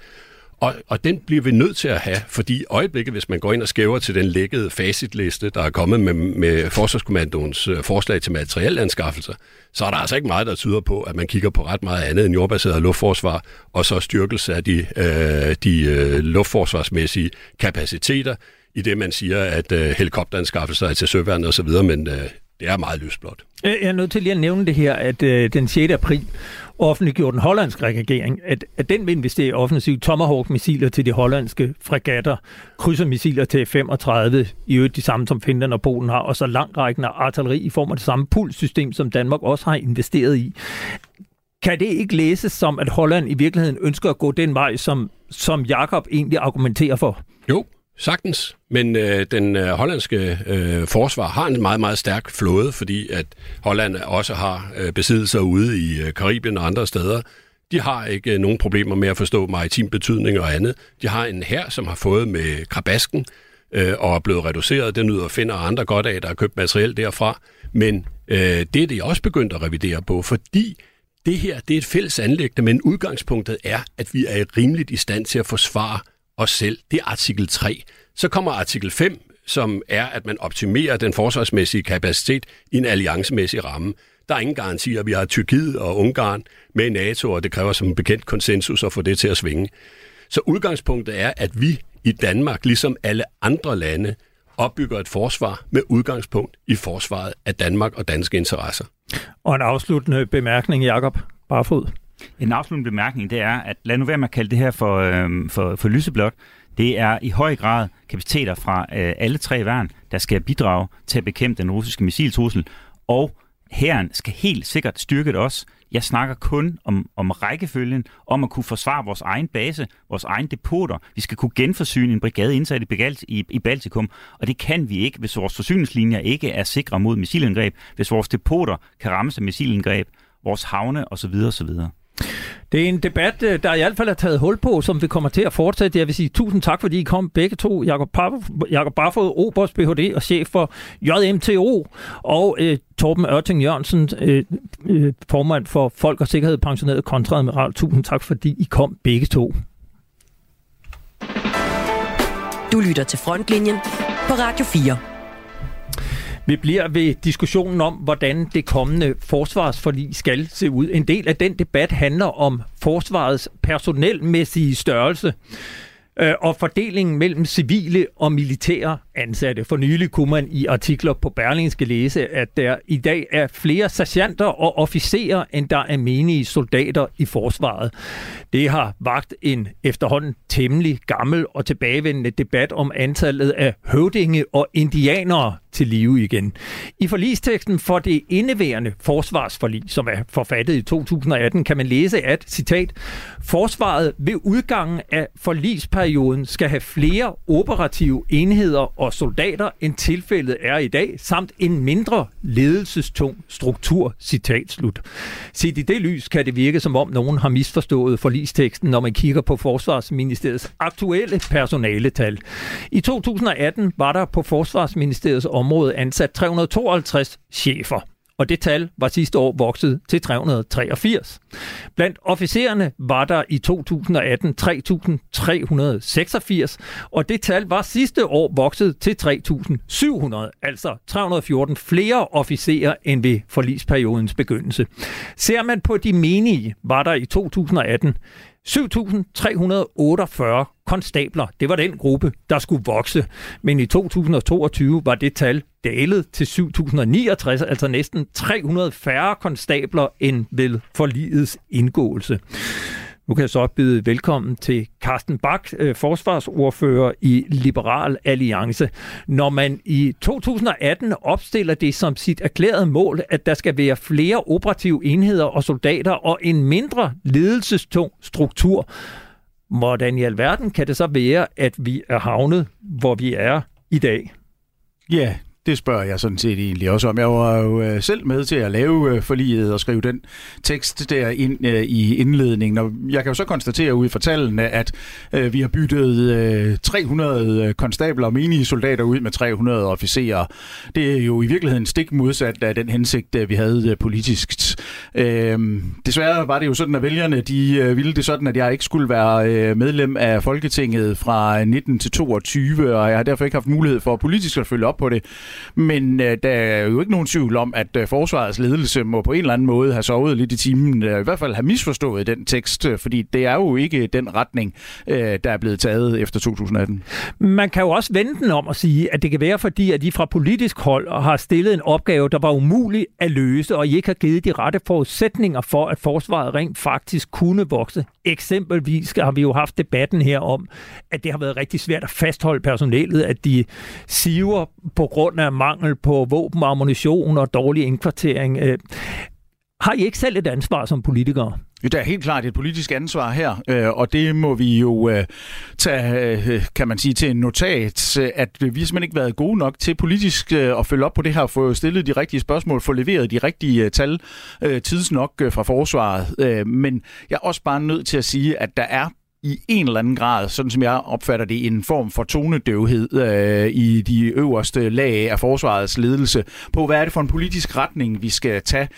Speaker 7: Og, og den bliver vi nødt til at have, fordi øjeblikket, hvis man går ind og skæver til den lækkede facitliste, der er kommet med, med Forsvarskommandoens øh, forslag til materielanskaffelser, så er der altså ikke meget, der tyder på, at man kigger på ret meget andet end jordbaseret luftforsvar, og så styrkelse af de, øh, de øh, luftforsvarsmæssige kapaciteter, i det man siger, at øh, helikopteranskaffelser er til søværnet osv., men øh, det er meget lysblåt.
Speaker 4: Jeg er nødt til lige at nævne det her, at øh, den 6. april offentliggjorde den hollandske regering, at, at den vil investere offensivt Tomahawk-missiler til de hollandske fregatter, krydsermissiler til 35, i øvrigt de samme som Finland og Polen har, og så langrækkende artilleri i form af det samme pulssystem, som Danmark også har investeret i. Kan det ikke læses som, at Holland i virkeligheden ønsker at gå den vej, som, som Jakob egentlig argumenterer for?
Speaker 7: Jo, Sagtens, men øh, den øh, hollandske øh, forsvar har en meget, meget stærk flåde, fordi at Holland også har øh, besiddelser ude i øh, Karibien og andre steder. De har ikke øh, nogen problemer med at forstå maritim betydning og andet. De har en her, som har fået med krabasken øh, og er blevet reduceret. Den nyder finder og andre godt af, der har købt materiel derfra. Men øh, det er de også begyndt at revidere på, fordi det her det er et fælles anlæggende, men udgangspunktet er, at vi er rimeligt i stand til at forsvare os selv. Det er artikel 3. Så kommer artikel 5, som er, at man optimerer den forsvarsmæssige kapacitet i en alliancemæssig ramme. Der er ingen garantier. Vi har Tyrkiet og Ungarn med i NATO, og det kræver som bekendt konsensus at få det til at svinge. Så udgangspunktet er, at vi i Danmark, ligesom alle andre lande, opbygger et forsvar med udgangspunkt i forsvaret af Danmark og danske interesser.
Speaker 4: Og en afsluttende bemærkning, Jakob Barfod.
Speaker 6: En afsluttende bemærkning, det er, at lad nu være med at kalde det her for, øh, for, for lyseblåt. Det er i høj grad kapaciteter fra øh, alle tre værn, der skal bidrage til at bekæmpe den russiske missiltrussel, og herren skal helt sikkert styrke det også. Jeg snakker kun om, om rækkefølgen, om at kunne forsvare vores egen base, vores egen depoter. Vi skal kunne genforsyne en brigade indsat i, i, i Baltikum, og det kan vi ikke, hvis vores forsyningslinjer ikke er sikre mod missilangreb, hvis vores depoter kan rammes af missilangreb, vores havne osv. osv.
Speaker 4: Det er en debat, øh, der i hvert fald er taget hul på, som vi kommer til at fortsætte. Jeg vil sige tusind tak, fordi I kom begge to. Jakob, Jakob Barfod, Oberst BHD og chef for JMTO, og øh, Torben Ørting Jørgensen, øh, øh, formand for Folk og Sikkerhed, pensioneret kontradmiral. Tusind tak, fordi I kom begge to.
Speaker 2: Du lytter til Frontlinjen på Radio 4.
Speaker 4: Vi bliver ved diskussionen om, hvordan det kommende forsvarsforlig skal se ud. En del af den debat handler om forsvarets personelmæssige størrelse øh, og fordelingen mellem civile og militære ansatte. For nylig kunne man i artikler på Berlingske læse, at der i dag er flere sergeanter og officerer, end der er menige soldater i forsvaret. Det har vagt en efterhånden temmelig gammel og tilbagevendende debat om antallet af høvdinge og indianere til live igen. I forlisteksten for det indeværende forsvarsforlig, som er forfattet i 2018, kan man læse, at, citat, Forsvaret ved udgangen af forlisperioden skal have flere operative enheder og soldater, end tilfældet er i dag, samt en mindre ledelsestung struktur, citat slut. Set i det lys kan det virke, som om nogen har misforstået forlisteksten, når man kigger på Forsvarsministeriets aktuelle personaletal. I 2018 var der på Forsvarsministeriets område ansat 352 chefer og det tal var sidste år vokset til 383. Blandt officererne var der i 2018 3.386, og det tal var sidste år vokset til 3.700, altså 314 flere officerer end ved forlisperiodens begyndelse. Ser man på de menige, var der i 2018 7.348 konstabler. Det var den gruppe, der skulle vokse. Men i 2022 var det tal dalet til 7.069, altså næsten 300 færre konstabler end ved forligets indgåelse. Nu kan jeg så byde velkommen til Carsten Bak, øh, forsvarsordfører i Liberal Alliance. Når man i 2018 opstiller det som sit erklærede mål, at der skal være flere operative enheder og soldater og en mindre ledelsestung struktur, hvordan i alverden kan det så være, at vi er havnet, hvor vi er i dag?
Speaker 8: Ja, det spørger jeg sådan set egentlig også om. Jeg var jo øh, selv med til at lave øh, forliget og skrive den tekst der ind øh, i indledningen. Og jeg kan jo så konstatere ud fra tallene, at øh, vi har byttet øh, 300 øh, konstabler og menige soldater ud med 300 officerer. Det er jo i virkeligheden stik modsat af den hensigt, vi havde politisk. Øhm, desværre var det jo sådan, at vælgerne de ville det sådan, at jeg ikke skulle være medlem af Folketinget fra 19 til 22, og jeg har derfor ikke haft mulighed for politisk at følge op på det. Men øh, der er jo ikke nogen tvivl om, at øh, forsvarets ledelse må på en eller anden måde have sovet lidt i timen, øh, i hvert fald have misforstået den tekst, øh, fordi det er jo ikke den retning, øh, der er blevet taget efter 2018.
Speaker 4: Man kan jo også vende den om og sige, at det kan være fordi, at de fra politisk hold har stillet en opgave, der var umulig at løse, og I ikke har givet de rette forudsætninger for, at forsvaret rent faktisk kunne vokse. Eksempelvis har vi jo haft debatten her om, at det har været rigtig svært at fastholde personalet, at de siver på grund af mangel på våben, ammunition og dårlig indkvartering. Øh, har I ikke selv et ansvar som politikere?
Speaker 8: Der er helt klart et politisk ansvar her, øh, og det må vi jo øh, tage, øh, kan man sige, til en notat, at vi har simpelthen ikke været gode nok til politisk at følge op på det her, få stillet de rigtige spørgsmål, få leveret de rigtige tal tids nok fra forsvaret. Men jeg er også bare nødt til at sige, at der er i en eller anden grad, sådan som jeg opfatter det, en form for tonedøvhed øh, i de øverste lag af forsvarets ledelse på, hvad er det for en politisk retning, vi skal tage.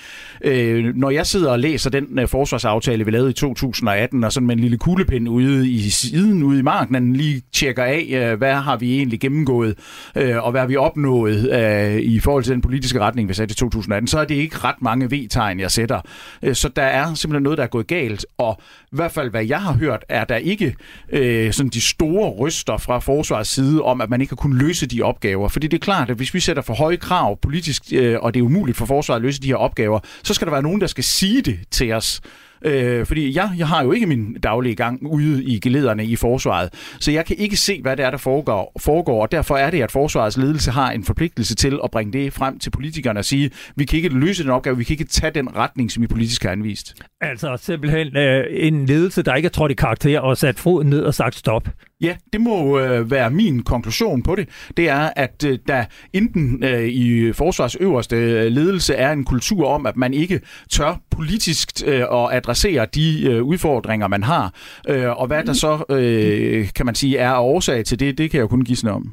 Speaker 8: Øh, når jeg sidder og læser den øh, forsvarsaftale, vi lavede i 2018, og sådan med en lille kuglepind ude i siden, ude i marken, lige tjekker af, øh, hvad har vi egentlig gennemgået, øh, og hvad har vi opnået øh, i forhold til den politiske retning, vi satte i 2018, så er det ikke ret mange V-tegn, jeg sætter. Øh, så der er simpelthen noget, der er gået galt, og i hvert fald, hvad jeg har hørt, er der ikke øh, sådan de store ryster fra forsvarets side om, at man ikke har kunnet løse de opgaver. Fordi det er klart, at hvis vi sætter for høje krav politisk, øh, og det er umuligt for forsvaret at løse de her opgaver, så skal der være nogen, der skal sige det til os. Øh, fordi jeg, jeg har jo ikke min daglige gang ude i gelederne i forsvaret, så jeg kan ikke se, hvad det er, der foregår, foregår, og derfor er det, at forsvarets ledelse har en forpligtelse til at bringe det frem til politikerne og sige, vi kan ikke løse den opgave, vi kan ikke tage den retning, som vi politisk har anvist.
Speaker 4: Altså simpelthen øh, en ledelse, der ikke er trådt i karakter og sat foden ned og sagt stop.
Speaker 8: Ja, det må øh, være min konklusion på det. Det er, at øh, der enten øh, i forsvars øverste øh, ledelse er en kultur om, at man ikke tør politisk øh, at adressere de øh, udfordringer, man har. Øh, og hvad der så, øh, kan man sige, er årsag til det, det kan jeg jo kun give om.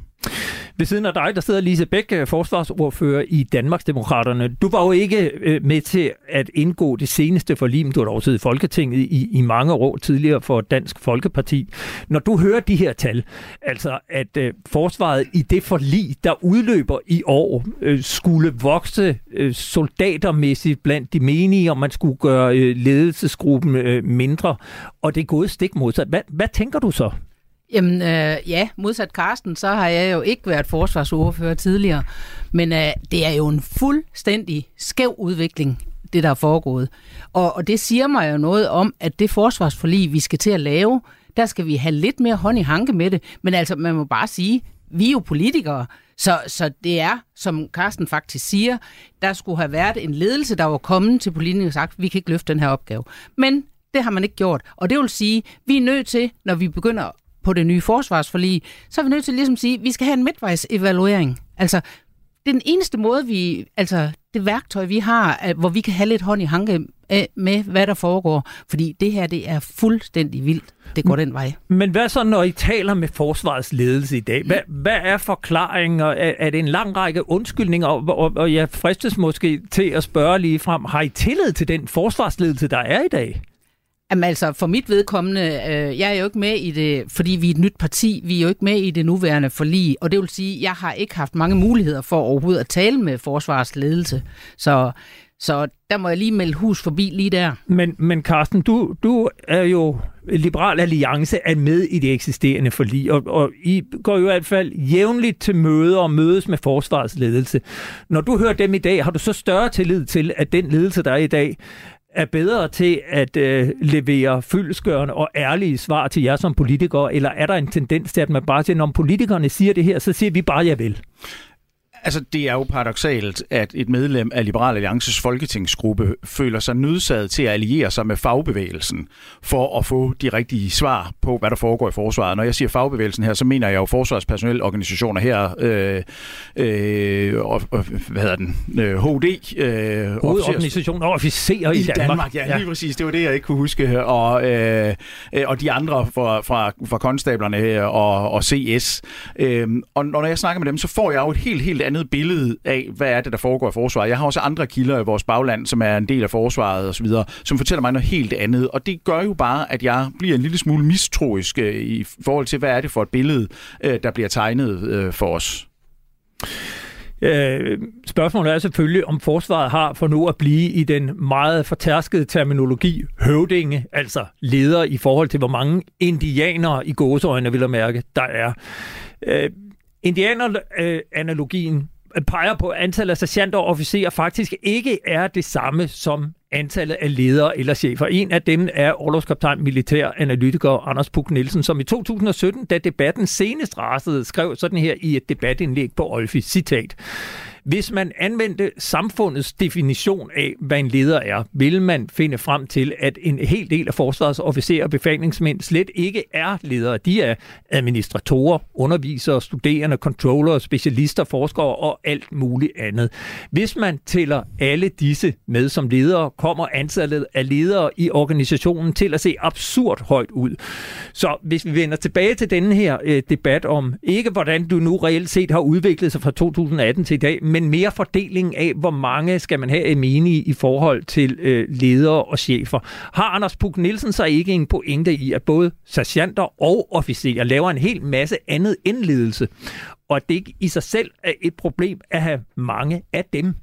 Speaker 4: Ved siden af dig, der sidder Lise Bæk, øh, forsvarsordfører i Danmarksdemokraterne. Du var jo ikke øh, med til at indgå det seneste forlig, men du har dog siddet i Folketinget i, i mange år tidligere for Dansk Folkeparti. Når du hører de her tal, altså at øh, forsvaret i det forlig, der udløber i år, øh, skulle vokse øh, soldatermæssigt blandt de menige, og man skulle gøre øh, ledelsesgruppen øh, mindre, og det er gået stik modsat. Hvad, hvad tænker du så?
Speaker 9: Jamen øh, ja, modsat Karsten, så har jeg jo ikke været forsvarsordfører tidligere, men øh, det er jo en fuldstændig skæv udvikling, det der er foregået. Og, og det siger mig jo noget om, at det forsvarsforlig, vi skal til at lave, der skal vi have lidt mere hånd i hanke med det. Men altså, man må bare sige, vi er jo politikere, så, så det er, som Carsten faktisk siger, der skulle have været en ledelse, der var kommet til politikerne og sagt, vi kan ikke løfte den her opgave. Men det har man ikke gjort. Og det vil sige, vi er nødt til, når vi begynder på det nye forsvarsforlig, så er vi nødt til ligesom at sige, at vi skal have en midtvejsevaluering. Altså, det er den eneste måde, vi, altså det værktøj, vi har, hvor vi kan have lidt hånd i hanke med, hvad der foregår. Fordi det her, det er fuldstændig vildt. Det går den vej.
Speaker 4: Men hvad så, når I taler med forsvarets ledelse i dag? Hvad, hvad er forklaringen? Er, er det en lang række undskyldninger? Og, og, og jeg fristes måske til at spørge lige frem, har I tillid til den forsvarsledelse, der er i dag?
Speaker 9: Jamen altså, for mit vedkommende, øh, jeg er jo ikke med i det, fordi vi er et nyt parti, vi er jo ikke med i det nuværende forlig, og det vil sige, jeg har ikke haft mange muligheder for overhovedet at tale med forsvarsledelse. Så, så der må jeg lige melde hus forbi lige der.
Speaker 4: Men, men Carsten, du, du er jo Liberal Alliance er med i det eksisterende forlig, og, og I går jo i hvert fald jævnligt til møder og mødes med forsvarsledelse. Når du hører dem i dag, har du så større tillid til, at den ledelse, der er i dag, er bedre til at øh, levere fyldskørende og ærlige svar til jer som politikere, eller er der en tendens til, at man bare siger, når politikerne siger det her, så siger vi bare, ja vel?
Speaker 8: Altså, det er jo paradoxalt, at et medlem af Liberal Alliances folketingsgruppe føler sig nødsaget til at alliere sig med fagbevægelsen for at få de rigtige svar på, hvad der foregår i forsvaret. Når jeg siger fagbevægelsen her, så mener jeg jo forsvarspersonelorganisationer her, øh, øh, og, hvad hedder den, øh, HD.
Speaker 4: Øh, Hovedorganisationer og officerer i, i Danmark. Danmark.
Speaker 8: Ja, lige ja. præcis. Det var det, jeg ikke kunne huske. Og, øh, og de andre fra, fra, fra konstablerne her og, og CS. Øh, og når jeg snakker med dem, så får jeg jo et helt, helt andet billede af, hvad er det, der foregår i forsvaret. Jeg har også andre kilder i vores bagland, som er en del af forsvaret osv., som fortæller mig noget helt andet. Og det gør jo bare, at jeg bliver en lille smule mistroisk øh, i forhold til, hvad er det for et billede, øh, der bliver tegnet øh, for os.
Speaker 4: Øh, spørgsmålet er selvfølgelig, om forsvaret har for nu at blive i den meget fortærskede terminologi høvdinge, altså leder i forhold til, hvor mange indianere i gåseøjne, vil jeg mærke, der er. Øh, Indianer-analogien øh, peger på, at antallet af sergeanter og officerer faktisk ikke er det samme som antallet af ledere eller chefer. En af dem er overlovskaptajn militær analytiker Anders Puk Nielsen, som i 2017, da debatten senest rasede, skrev sådan her i et debatindlæg på Olfi, citat. Hvis man anvendte samfundets definition af, hvad en leder er, vil man finde frem til, at en hel del af forsvarsofficerer og befalingsmænd slet ikke er ledere. De er administratorer, undervisere, studerende, controller, specialister, forskere og alt muligt andet. Hvis man tæller alle disse med som ledere, kommer antallet af ledere i organisationen til at se absurd højt ud. Så hvis vi vender tilbage til denne her øh, debat om ikke hvordan du nu reelt set har udviklet sig fra 2018 til i dag, men mere fordeling af, hvor mange skal man have i menige i forhold til øh, ledere og chefer. Har Anders Puk Nielsen så ikke en pointe i, at både sergeanter og officerer laver en hel masse andet end ledelse, og at det ikke i sig selv er et problem at have mange af dem?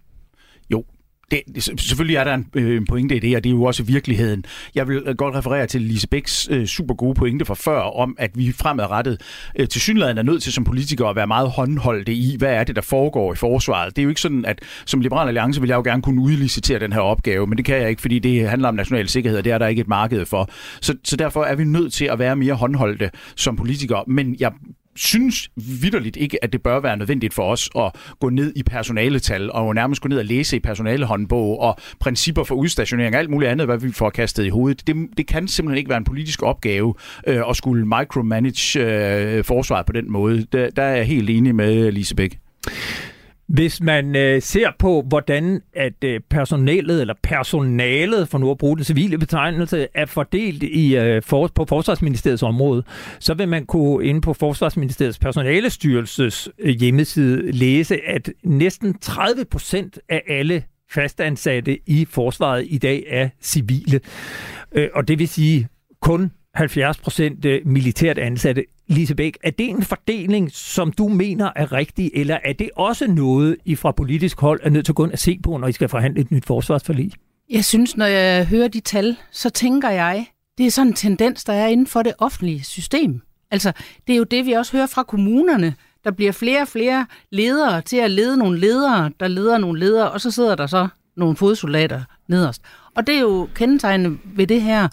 Speaker 8: Det, selvfølgelig er der en, øh, pointe i det, og det er jo også virkeligheden. Jeg vil øh, godt referere til Lise Bæks øh, super gode pointe fra før, om at vi fremadrettet øh, til synligheden er nødt til som politikere at være meget håndholdte i, hvad er det, der foregår i forsvaret. Det er jo ikke sådan, at som Liberal Alliance vil jeg jo gerne kunne udlicitere den her opgave, men det kan jeg ikke, fordi det handler om national sikkerhed, og det er der ikke et marked for. Så, så derfor er vi nødt til at være mere håndholdte som politikere. Men jeg synes vidderligt ikke, at det bør være nødvendigt for os at gå ned i personaletal og nærmest gå ned og læse i personalehåndbog og principper for udstationering og alt muligt andet, hvad vi får kastet i hovedet. Det, det kan simpelthen ikke være en politisk opgave øh, at skulle micromanage øh, forsvaret på den måde. Der, der er jeg helt enig med Lise Bæk.
Speaker 4: Hvis man øh, ser på, hvordan at øh, personalet eller personalet, for nu at bruge den civile betegnelse, er fordelt i, øh, for, på Forsvarsministeriets område, så vil man kunne inde på Forsvarsministeriets personalestyrelses øh, hjemmeside læse, at næsten 30 procent af alle fastansatte i forsvaret i dag er civile. Øh, og det vil sige kun 70 procent øh, militært ansatte. Lise Bæk, er det en fordeling, som du mener er rigtig, eller er det også noget, I fra politisk hold er nødt til at gå ind og se på, når I skal forhandle et nyt forsvarsforlig?
Speaker 9: Jeg synes, når jeg hører de tal, så tænker jeg, det er sådan en tendens, der er inden for det offentlige system. Altså, det er jo det, vi også hører fra kommunerne. Der bliver flere og flere ledere til at lede nogle ledere, der leder nogle ledere, og så sidder der så nogle fodsoldater nederst. Og det er jo kendetegnende ved det her.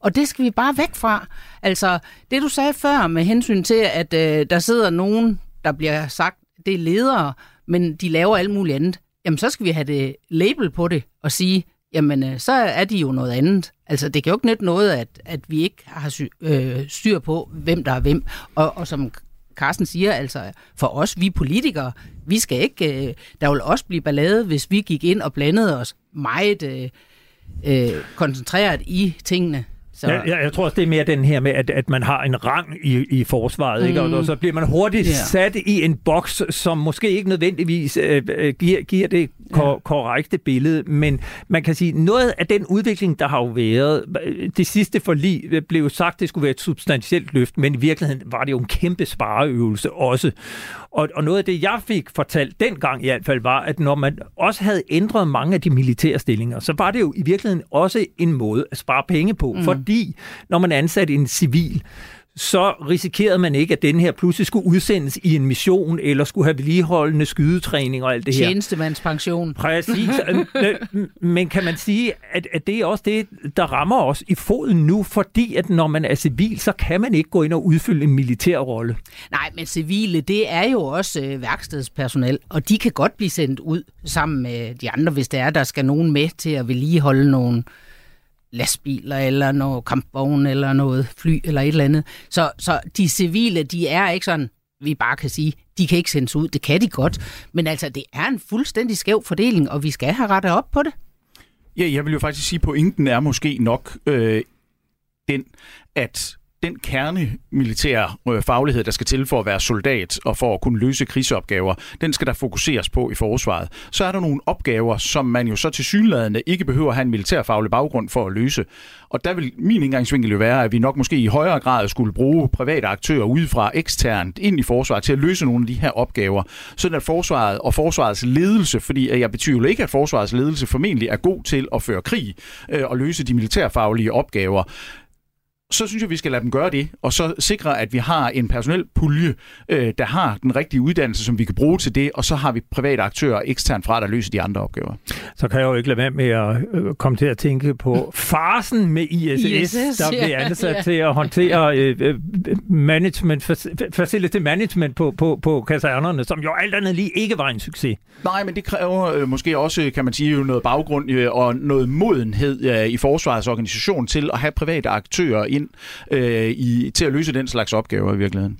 Speaker 9: Og det skal vi bare væk fra. Altså, det du sagde før med hensyn til, at øh, der sidder nogen, der bliver sagt, det er ledere, men de laver alt muligt andet. Jamen, så skal vi have det label på det og sige, jamen, øh, så er de jo noget andet. Altså, det kan jo ikke nytte noget, at, at vi ikke har sy- øh, styr på, hvem der er hvem. Og, og som Carsten siger, altså for os, vi politikere, vi skal ikke, øh, der vil også blive ballade, hvis vi gik ind og blandede os meget øh, øh, koncentreret i tingene.
Speaker 4: Så... Jeg, jeg, jeg tror også, det er mere den her med, at, at man har en rang i, i forsvaret, mm. ikke? Og, og så bliver man hurtigt yeah. sat i en boks, som måske ikke nødvendigvis øh, øh, giver, giver det kor- ja. korrekte billede, men man kan sige, noget af den udvikling, der har jo været, det sidste forlig blev jo sagt, det skulle være et substantielt løft, men i virkeligheden var det jo en kæmpe spareøvelse også. Og, og noget af det, jeg fik fortalt dengang i hvert fald, var, at når man også havde ændret mange af de militære stillinger, så var det jo i virkeligheden også en måde at spare penge på, mm. fordi når man ansatte en civil, så risikerede man ikke, at den her pludselig skulle udsendes i en mission, eller skulle have vedligeholdende skydetræning og alt det her.
Speaker 9: Tjenestemandspension.
Speaker 4: Præcis. Men kan man sige, at, at det er også det, der rammer os i foden nu, fordi at når man er civil, så kan man ikke gå ind og udfylde en militær rolle.
Speaker 9: Nej, men civile, det er jo også øh, værkstedspersonel, og de kan godt blive sendt ud sammen med de andre, hvis der er, der skal nogen med til at vedligeholde nogle lastbiler, eller noget kampvogn, eller noget fly, eller et eller andet. Så, så de civile, de er ikke sådan, vi bare kan sige, de kan ikke sendes ud. Det kan de godt. Men altså, det er en fuldstændig skæv fordeling, og vi skal have rettet op på det.
Speaker 8: Ja, jeg vil jo faktisk sige, at pointen er måske nok øh, den, at den kerne militære øh, faglighed, der skal til for at være soldat og for at kunne løse krigsopgaver, den skal der fokuseres på i forsvaret. Så er der nogle opgaver, som man jo så til synlædende ikke behøver at have en militærfaglig baggrund for at løse. Og der vil min indgangsvinkel jo være, at vi nok måske i højere grad skulle bruge private aktører udefra eksternt ind i forsvaret til at løse nogle af de her opgaver, sådan at forsvaret og forsvarets ledelse, fordi jeg betvivler ikke, at forsvarets ledelse formentlig er god til at føre krig øh, og løse de militærfaglige opgaver, så synes jeg, vi skal lade dem gøre det, og så sikre, at vi har en personel pulje, øh, der har den rigtige uddannelse, som vi kan bruge til det, og så har vi private aktører eksternt fra, der løser de andre opgaver.
Speaker 4: Så kan jeg jo ikke lade være med at øh, komme til at tænke på farsen med ISS, ISS der bliver ansat ja, ja. til at håndtere øh, øh management, facility management på, på, på kasernerne, som jo alt andet lige ikke var en succes.
Speaker 8: Nej, men det kræver øh, måske også, kan man sige, noget baggrund øh, og noget modenhed øh, i forsvarets organisation til at have private aktører ind øh, i, til at løse den slags opgaver i virkeligheden.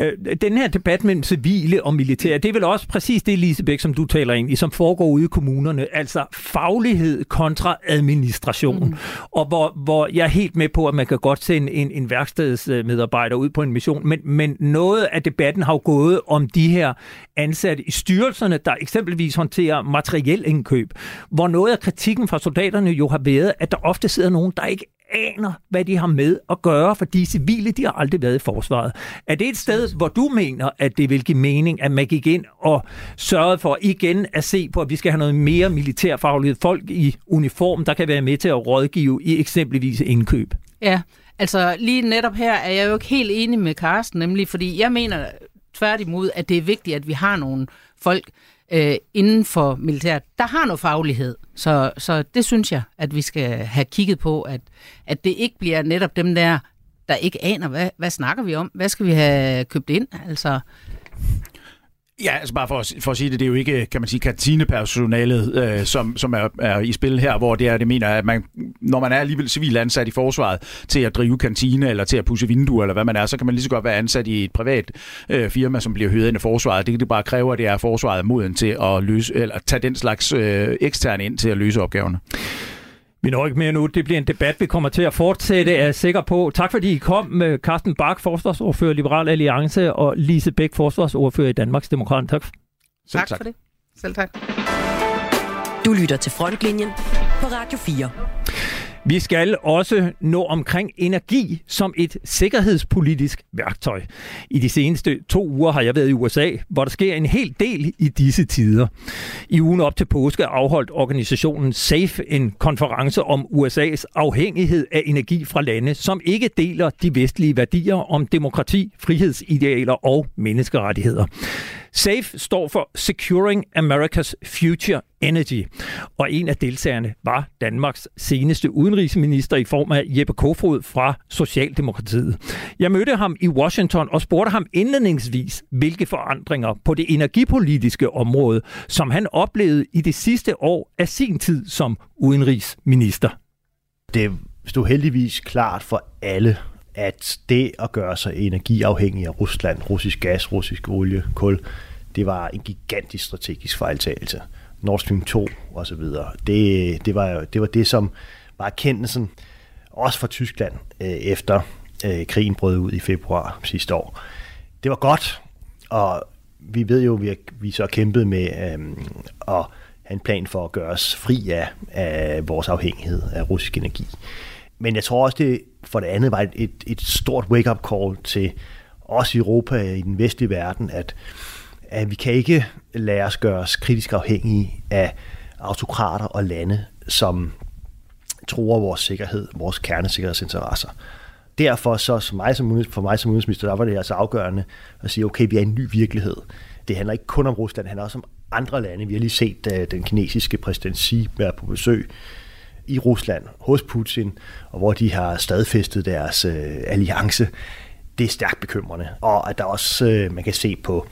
Speaker 4: Øh, den her debat mellem civile og militære, det er vel også præcis det, Lisebæk, som du taler ind i, som foregår ude i kommunerne. Altså faglighed kontra administration. Mm. Og hvor, hvor jeg er helt med på, at man kan godt sende en, en værkstedsmedarbejder ud på en mission, men, men noget af debatten har jo gået om de her ansatte i styrelserne, der eksempelvis håndterer materiel indkøb, hvor noget af kritikken fra soldaterne jo har været, at der ofte sidder nogen, der ikke aner, hvad de har med at gøre, for de civile, de har aldrig været i forsvaret. Er det et sted, hvor du mener, at det vil give mening, at man gik ind og sørgede for igen at se på, at vi skal have noget mere militærfaglighed, folk i uniform, der kan være med til at rådgive i eksempelvis indkøb?
Speaker 9: Ja, altså lige netop her er jeg jo ikke helt enig med Carsten, nemlig fordi jeg mener tværtimod, at det er vigtigt, at vi har nogle folk, øh, inden for militæret, der har noget faglighed. Så, så det synes jeg, at vi skal have kigget på, at, at det ikke bliver netop dem der, der ikke aner, hvad, hvad snakker vi om? Hvad skal vi have købt ind? Altså,
Speaker 8: Ja, altså bare for at, for at sige det, det er jo ikke, kan man sige, kantinepersonalet, øh, som, som er, er i spil her, hvor det er, det mener, at man, når man er alligevel civil ansat i forsvaret til at drive kantine eller til at pusse vinduer eller hvad man er, så kan man lige så godt være ansat i et privat øh, firma, som bliver hyret ind af forsvaret. Det det bare kræver, det er forsvaret moden til at løse, eller tage den slags øh, eksterne ind til at løse opgaverne.
Speaker 4: Vi når ikke mere nu. Det bliver en debat, vi kommer til at fortsætte, er jeg sikker på. Tak fordi I kom med Carsten Bak, forsvarsordfører Liberal Alliance, og Lise Bæk, forsvarsordfører i Danmarks Demokrat. Tak.
Speaker 9: Selv tak. tak for det. Selv tak.
Speaker 2: Du lytter til Frontlinjen på Radio 4.
Speaker 4: Vi skal også nå omkring energi som et sikkerhedspolitisk værktøj. I de seneste to uger har jeg været i USA, hvor der sker en hel del i disse tider. I ugen op til påske afholdt organisationen SAFE en konference om USA's afhængighed af energi fra lande, som ikke deler de vestlige værdier om demokrati, frihedsidealer og menneskerettigheder. SAFE står for Securing America's Future Energy, og en af deltagerne var Danmarks seneste udenrigsminister i form af Jeppe Kofod fra Socialdemokratiet. Jeg mødte ham i Washington og spurgte ham indledningsvis, hvilke forandringer på det energipolitiske område, som han oplevede i det sidste år af sin tid som udenrigsminister.
Speaker 3: Det stod heldigvis klart for alle, at det at gøre sig energiafhængig af Rusland, russisk gas, russisk olie, kul, det var en gigantisk strategisk fejltagelse. Nord Stream 2 og så videre. Det, det, var, det var det, som var erkendelsen, også fra Tyskland, øh, efter øh, krigen brød ud i februar sidste år. Det var godt, og vi ved jo, at vi, vi så kæmpet med øh, at have en plan for at gøre os fri af, af vores afhængighed af russisk energi. Men jeg tror også, det for det andet var et, et, et stort wake-up call til os i Europa, i den vestlige verden, at, at vi kan ikke lade os gøre os kritisk afhængige af autokrater og lande, som tror vores sikkerhed, vores kernesikkerhedsinteresser. Derfor så for mig som, for mig som udenrigsminister, der var det altså afgørende at sige, okay, vi er i en ny virkelighed. Det handler ikke kun om Rusland, det handler også om andre lande. Vi har lige set uh, den kinesiske præsident Xi være på besøg i Rusland hos Putin, og hvor de har stadfæstet deres uh, alliance. Det er stærkt bekymrende. Og at der også, uh, man kan se på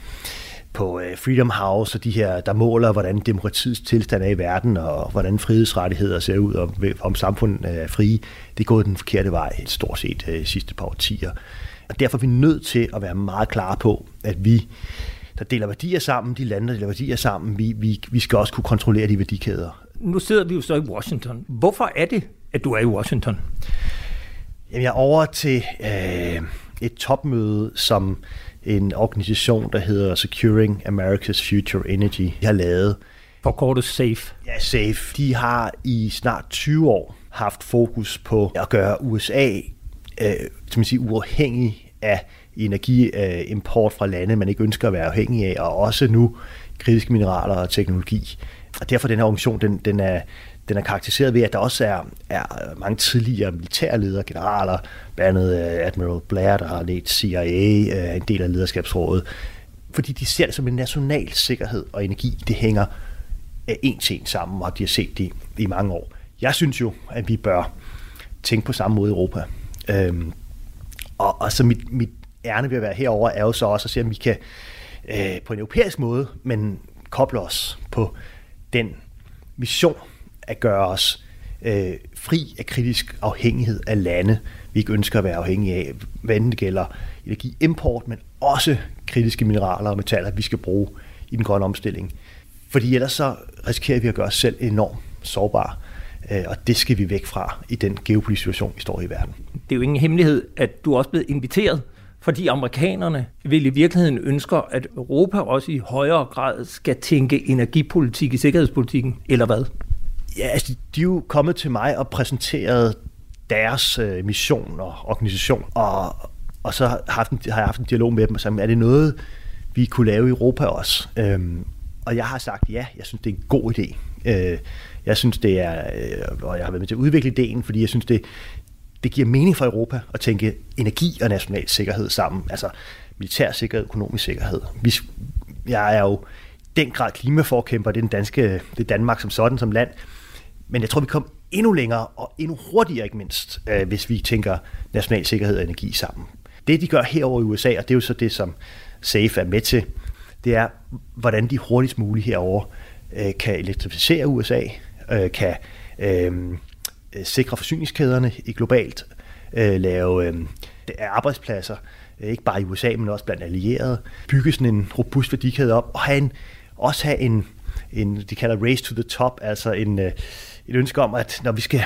Speaker 3: på Freedom House og de her, der måler, hvordan demokratiets tilstand er i verden, og hvordan frihedsrettigheder ser ud, og om samfundet er frie, det er gået den forkerte vej stort set de sidste par årtier. Og derfor er vi nødt til at være meget klare på, at vi, der deler værdier sammen, de lande, der deler værdier sammen, vi, vi, vi skal også kunne kontrollere de værdikæder.
Speaker 4: Nu sidder vi jo så i Washington. Hvorfor er det, at du er i Washington?
Speaker 3: Jamen, jeg er over til øh, et topmøde, som en organisation, der hedder Securing America's Future Energy, de har lavet.
Speaker 4: Forkortet SAFE.
Speaker 3: Ja, SAFE. De har i snart 20 år haft fokus på at gøre USA øh, som man siger, uafhængig af energiimport fra lande, man ikke ønsker at være afhængig af, og også nu kritiske mineraler og teknologi. Og derfor den her organisation, den, den er den er karakteriseret ved, at der også er, er mange tidligere militærledere, generaler, blandt andet øh, Admiral Blair, der har ledt CIA, øh, en del af lederskabsrådet, fordi de ser det som en national sikkerhed og energi. Det hænger øh, en til en sammen, og de har set det i mange år. Jeg synes jo, at vi bør tænke på samme måde i Europa. Øhm, og, og så mit, mit ærne ved at være herover er jo så også at se, om vi kan øh, på en europæisk måde, men koble os på den mission, at gøre os øh, fri af kritisk afhængighed af lande, vi ikke ønsker at være afhængige af, hvad det gælder energiimport, men også kritiske mineraler og metaller, vi skal bruge i den grønne omstilling. Fordi ellers så risikerer vi at gøre os selv enormt sårbare, øh, og det skal vi væk fra i den geopolitiske situation, vi står i verden.
Speaker 4: Det er jo ingen hemmelighed, at du er også blevet inviteret fordi amerikanerne vil i virkeligheden ønsker, at Europa også i højere grad skal tænke energipolitik i sikkerhedspolitikken, eller hvad?
Speaker 3: Ja, altså, de er jo kommet til mig og præsenteret deres øh, mission og organisation, og, og så har, haft en, har jeg haft en dialog med dem og sagt, er det noget, vi kunne lave i Europa også? Øhm, og jeg har sagt, ja, jeg synes, det er en god idé. Øh, jeg synes, det er, øh, og jeg har været med til at udvikle ideen, fordi jeg synes, det, det giver mening for Europa at tænke energi og national sikkerhed sammen. Altså militær sikkerhed, økonomisk sikkerhed. Vi, jeg er jo den grad klimaforkæmper, det er, den danske, det er Danmark som sådan, som land. Men jeg tror, vi kommer endnu længere og endnu hurtigere, ikke mindst, øh, hvis vi tænker national sikkerhed og energi sammen. Det, de gør herover i USA, og det er jo så det, som SAFE er med til, det er, hvordan de hurtigst muligt herover øh, kan elektrificere USA, øh, kan øh, sikre forsyningskæderne i globalt, øh, lave øh, arbejdspladser, øh, ikke bare i USA, men også blandt allierede, bygge sådan en robust værdikæde op, og have en, også have en, en, de kalder race to the top, altså en, øh, et ønske om, at når vi skal,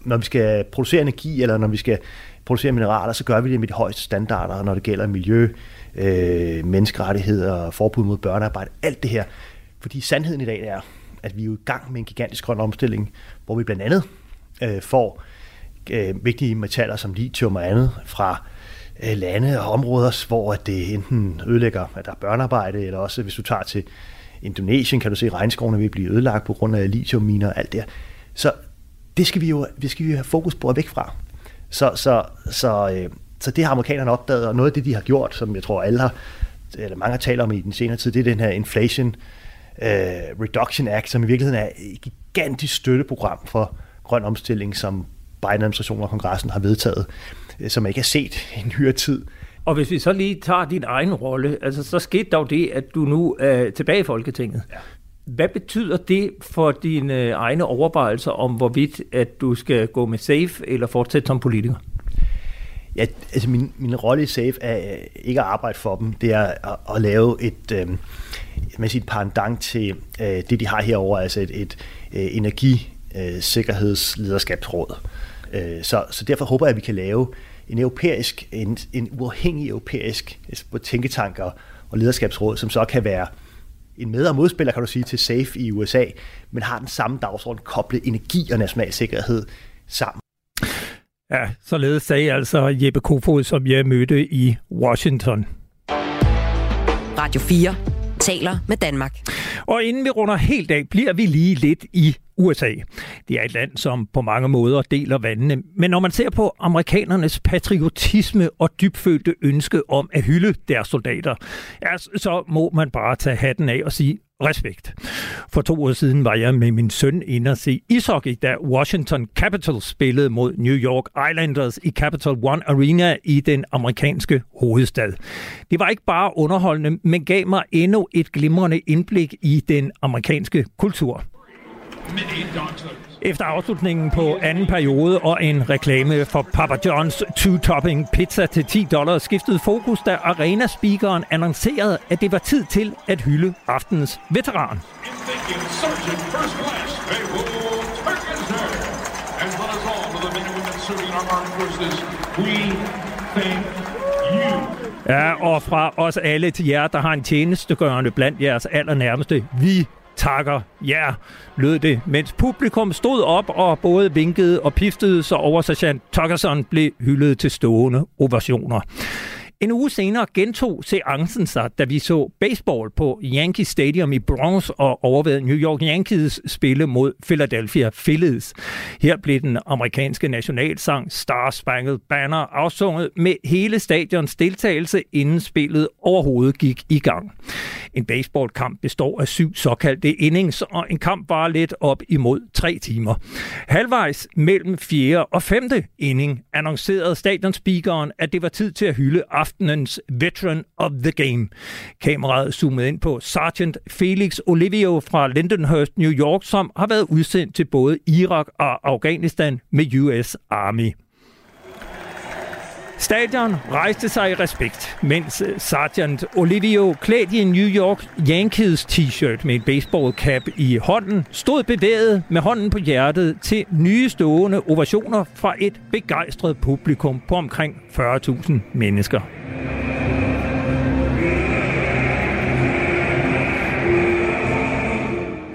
Speaker 3: når vi skal producere energi, eller når vi skal producere mineraler, så gør vi det med de højeste standarder, når det gælder miljø, øh, menneskerettigheder, forbud mod børnearbejde, alt det her. Fordi sandheden i dag er, at vi er jo i gang med en gigantisk grøn omstilling, hvor vi blandt andet øh, får øh, vigtige metaller som lithium og andet fra øh, lande og områder, hvor det enten ødelægger, at der er børnearbejde, eller også hvis du tager til Indonesien, kan du se, regnskovene vil blive ødelagt på grund af lithiumminer og alt det Så det skal vi jo det skal vi jo have fokus på at væk fra. Så, så, så, øh, så det har amerikanerne opdaget, og noget af det, de har gjort, som jeg tror alle har, eller mange har talt om i den senere tid, det er den her Inflation øh, Reduction Act, som i virkeligheden er et gigantisk støtteprogram for grøn omstilling, som Biden-administrationen og kongressen har vedtaget, øh, som ikke har set i nyere tid.
Speaker 4: Og hvis vi så lige tager din egen rolle, altså så skete dog det, at du nu er tilbage i Folketinget. Ja. Hvad betyder det for dine egne overvejelser om, hvorvidt at du skal gå med SAFE eller fortsætte som politiker?
Speaker 3: Ja, altså min, min rolle i SAFE er ikke at arbejde for dem, det er at, at lave et, øh, man siger, et pendant til øh, det, de har herover, altså et, et øh, energisikkerhedslederskabsråd. Øh, så, så derfor håber jeg, at vi kan lave en europæisk, en, en uafhængig europæisk altså tænketanker og lederskabsråd, som så kan være en med- og modspiller, kan du sige, til SAFE i USA, men har den samme dagsorden, koble energi og national sikkerhed sammen.
Speaker 4: Ja, således sagde altså Jeppe Kofod, som jeg mødte i Washington.
Speaker 2: Radio 4 taler med Danmark.
Speaker 4: Og inden vi runder helt af, bliver vi lige lidt i USA. Det er et land, som på mange måder deler vandene. Men når man ser på amerikanernes patriotisme og dybfølte ønske om at hylde deres soldater, ja, så må man bare tage hatten af og sige, respekt. For to år siden var jeg med min søn inde og se ishockey, da Washington Capitals spillede mod New York Islanders i Capital One Arena i den amerikanske hovedstad. Det var ikke bare underholdende, men gav mig endnu et glimrende indblik i den amerikanske kultur. Efter afslutningen på anden periode og en reklame for Papa John's two-topping pizza til 10 dollars skiftede fokus, da arena-speakeren annoncerede, at det var tid til at hylde aftenens veteran. Ja, og fra os alle til jer, der har en tjenestegørende blandt jeres allernærmeste, vi takker ja, lød det, mens publikum stod op og både vinkede og piftede, så oversergeant Tuckerson blev hyldet til stående ovationer. En uge senere gentog seancen sig, da vi så baseball på Yankee Stadium i Bronx og overvejede New York Yankees spille mod Philadelphia Phillies. Her blev den amerikanske nationalsang Star Spangled Banner afsunget med hele stadions deltagelse, inden spillet overhovedet gik i gang. En baseballkamp består af syv såkaldte innings, og en kamp var lidt op imod tre timer. Halvvejs mellem fjerde og femte inning annoncerede stadionspeakeren, at det var tid til at hylde aftenens Veteran of the Game. Kameraet zoomede ind på Sergeant Felix Olivio fra Lindenhurst, New York, som har været udsendt til både Irak og Afghanistan med US Army. Stadion rejste sig i respekt, mens øh, Sergeant Olivio, klædt i en New York Yankees t-shirt med en baseballcap i hånden, stod bevæget med hånden på hjertet til nye stående ovationer fra et begejstret publikum på omkring 40.000 mennesker.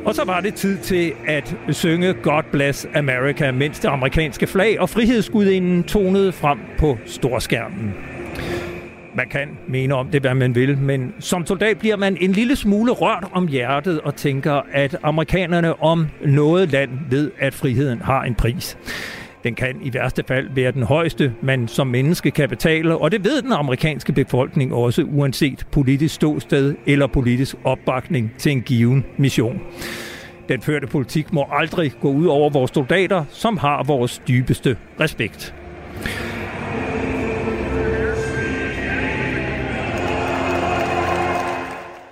Speaker 4: Og så var det tid til at synge God Bless America, mens det amerikanske flag og frihedsgudinden tonede frem på storskærmen. Man kan mene om det, hvad man vil, men som soldat bliver man en lille smule rørt om hjertet og tænker, at amerikanerne om noget land ved, at friheden har en pris. Den kan i værste fald være den højeste, man som menneske kan betale, og det ved den amerikanske befolkning også, uanset politisk ståsted eller politisk opbakning til en given mission. Den førte politik må aldrig gå ud over vores soldater, som har vores dybeste respekt.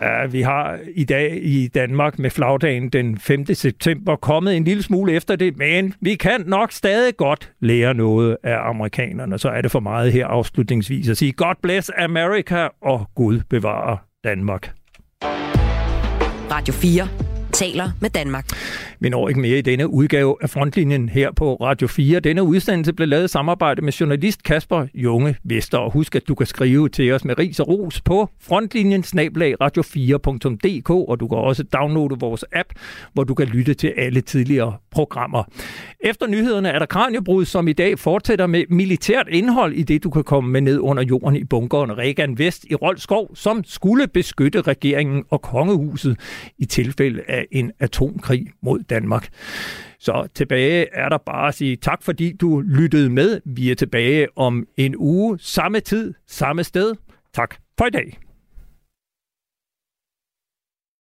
Speaker 4: Ja, vi har i dag i Danmark med flagdagen den 5. september kommet en lille smule efter det, men vi kan nok stadig godt lære noget af amerikanerne. Så er det for meget her afslutningsvis at sige God bless America og Gud bevarer Danmark.
Speaker 2: Radio 4 taler med Danmark.
Speaker 4: Vi når ikke mere i denne udgave af Frontlinjen her på Radio 4. Denne udsendelse blev lavet i samarbejde med journalist Kasper Junge Vester. Og husk, at du kan skrive til os med ris og ros på frontlinjen radio4.dk, og du kan også downloade vores app, hvor du kan lytte til alle tidligere programmer. Efter nyhederne er der Kranjebrud, som i dag fortsætter med militært indhold i det, du kan komme med ned under jorden i bunkeren Regan Vest i Rolskov, som skulle beskytte regeringen og kongehuset i tilfælde af en atomkrig mod Danmark. Så tilbage er der bare at sige tak, fordi du lyttede med. Vi er tilbage om en uge, samme tid, samme sted. Tak for i dag.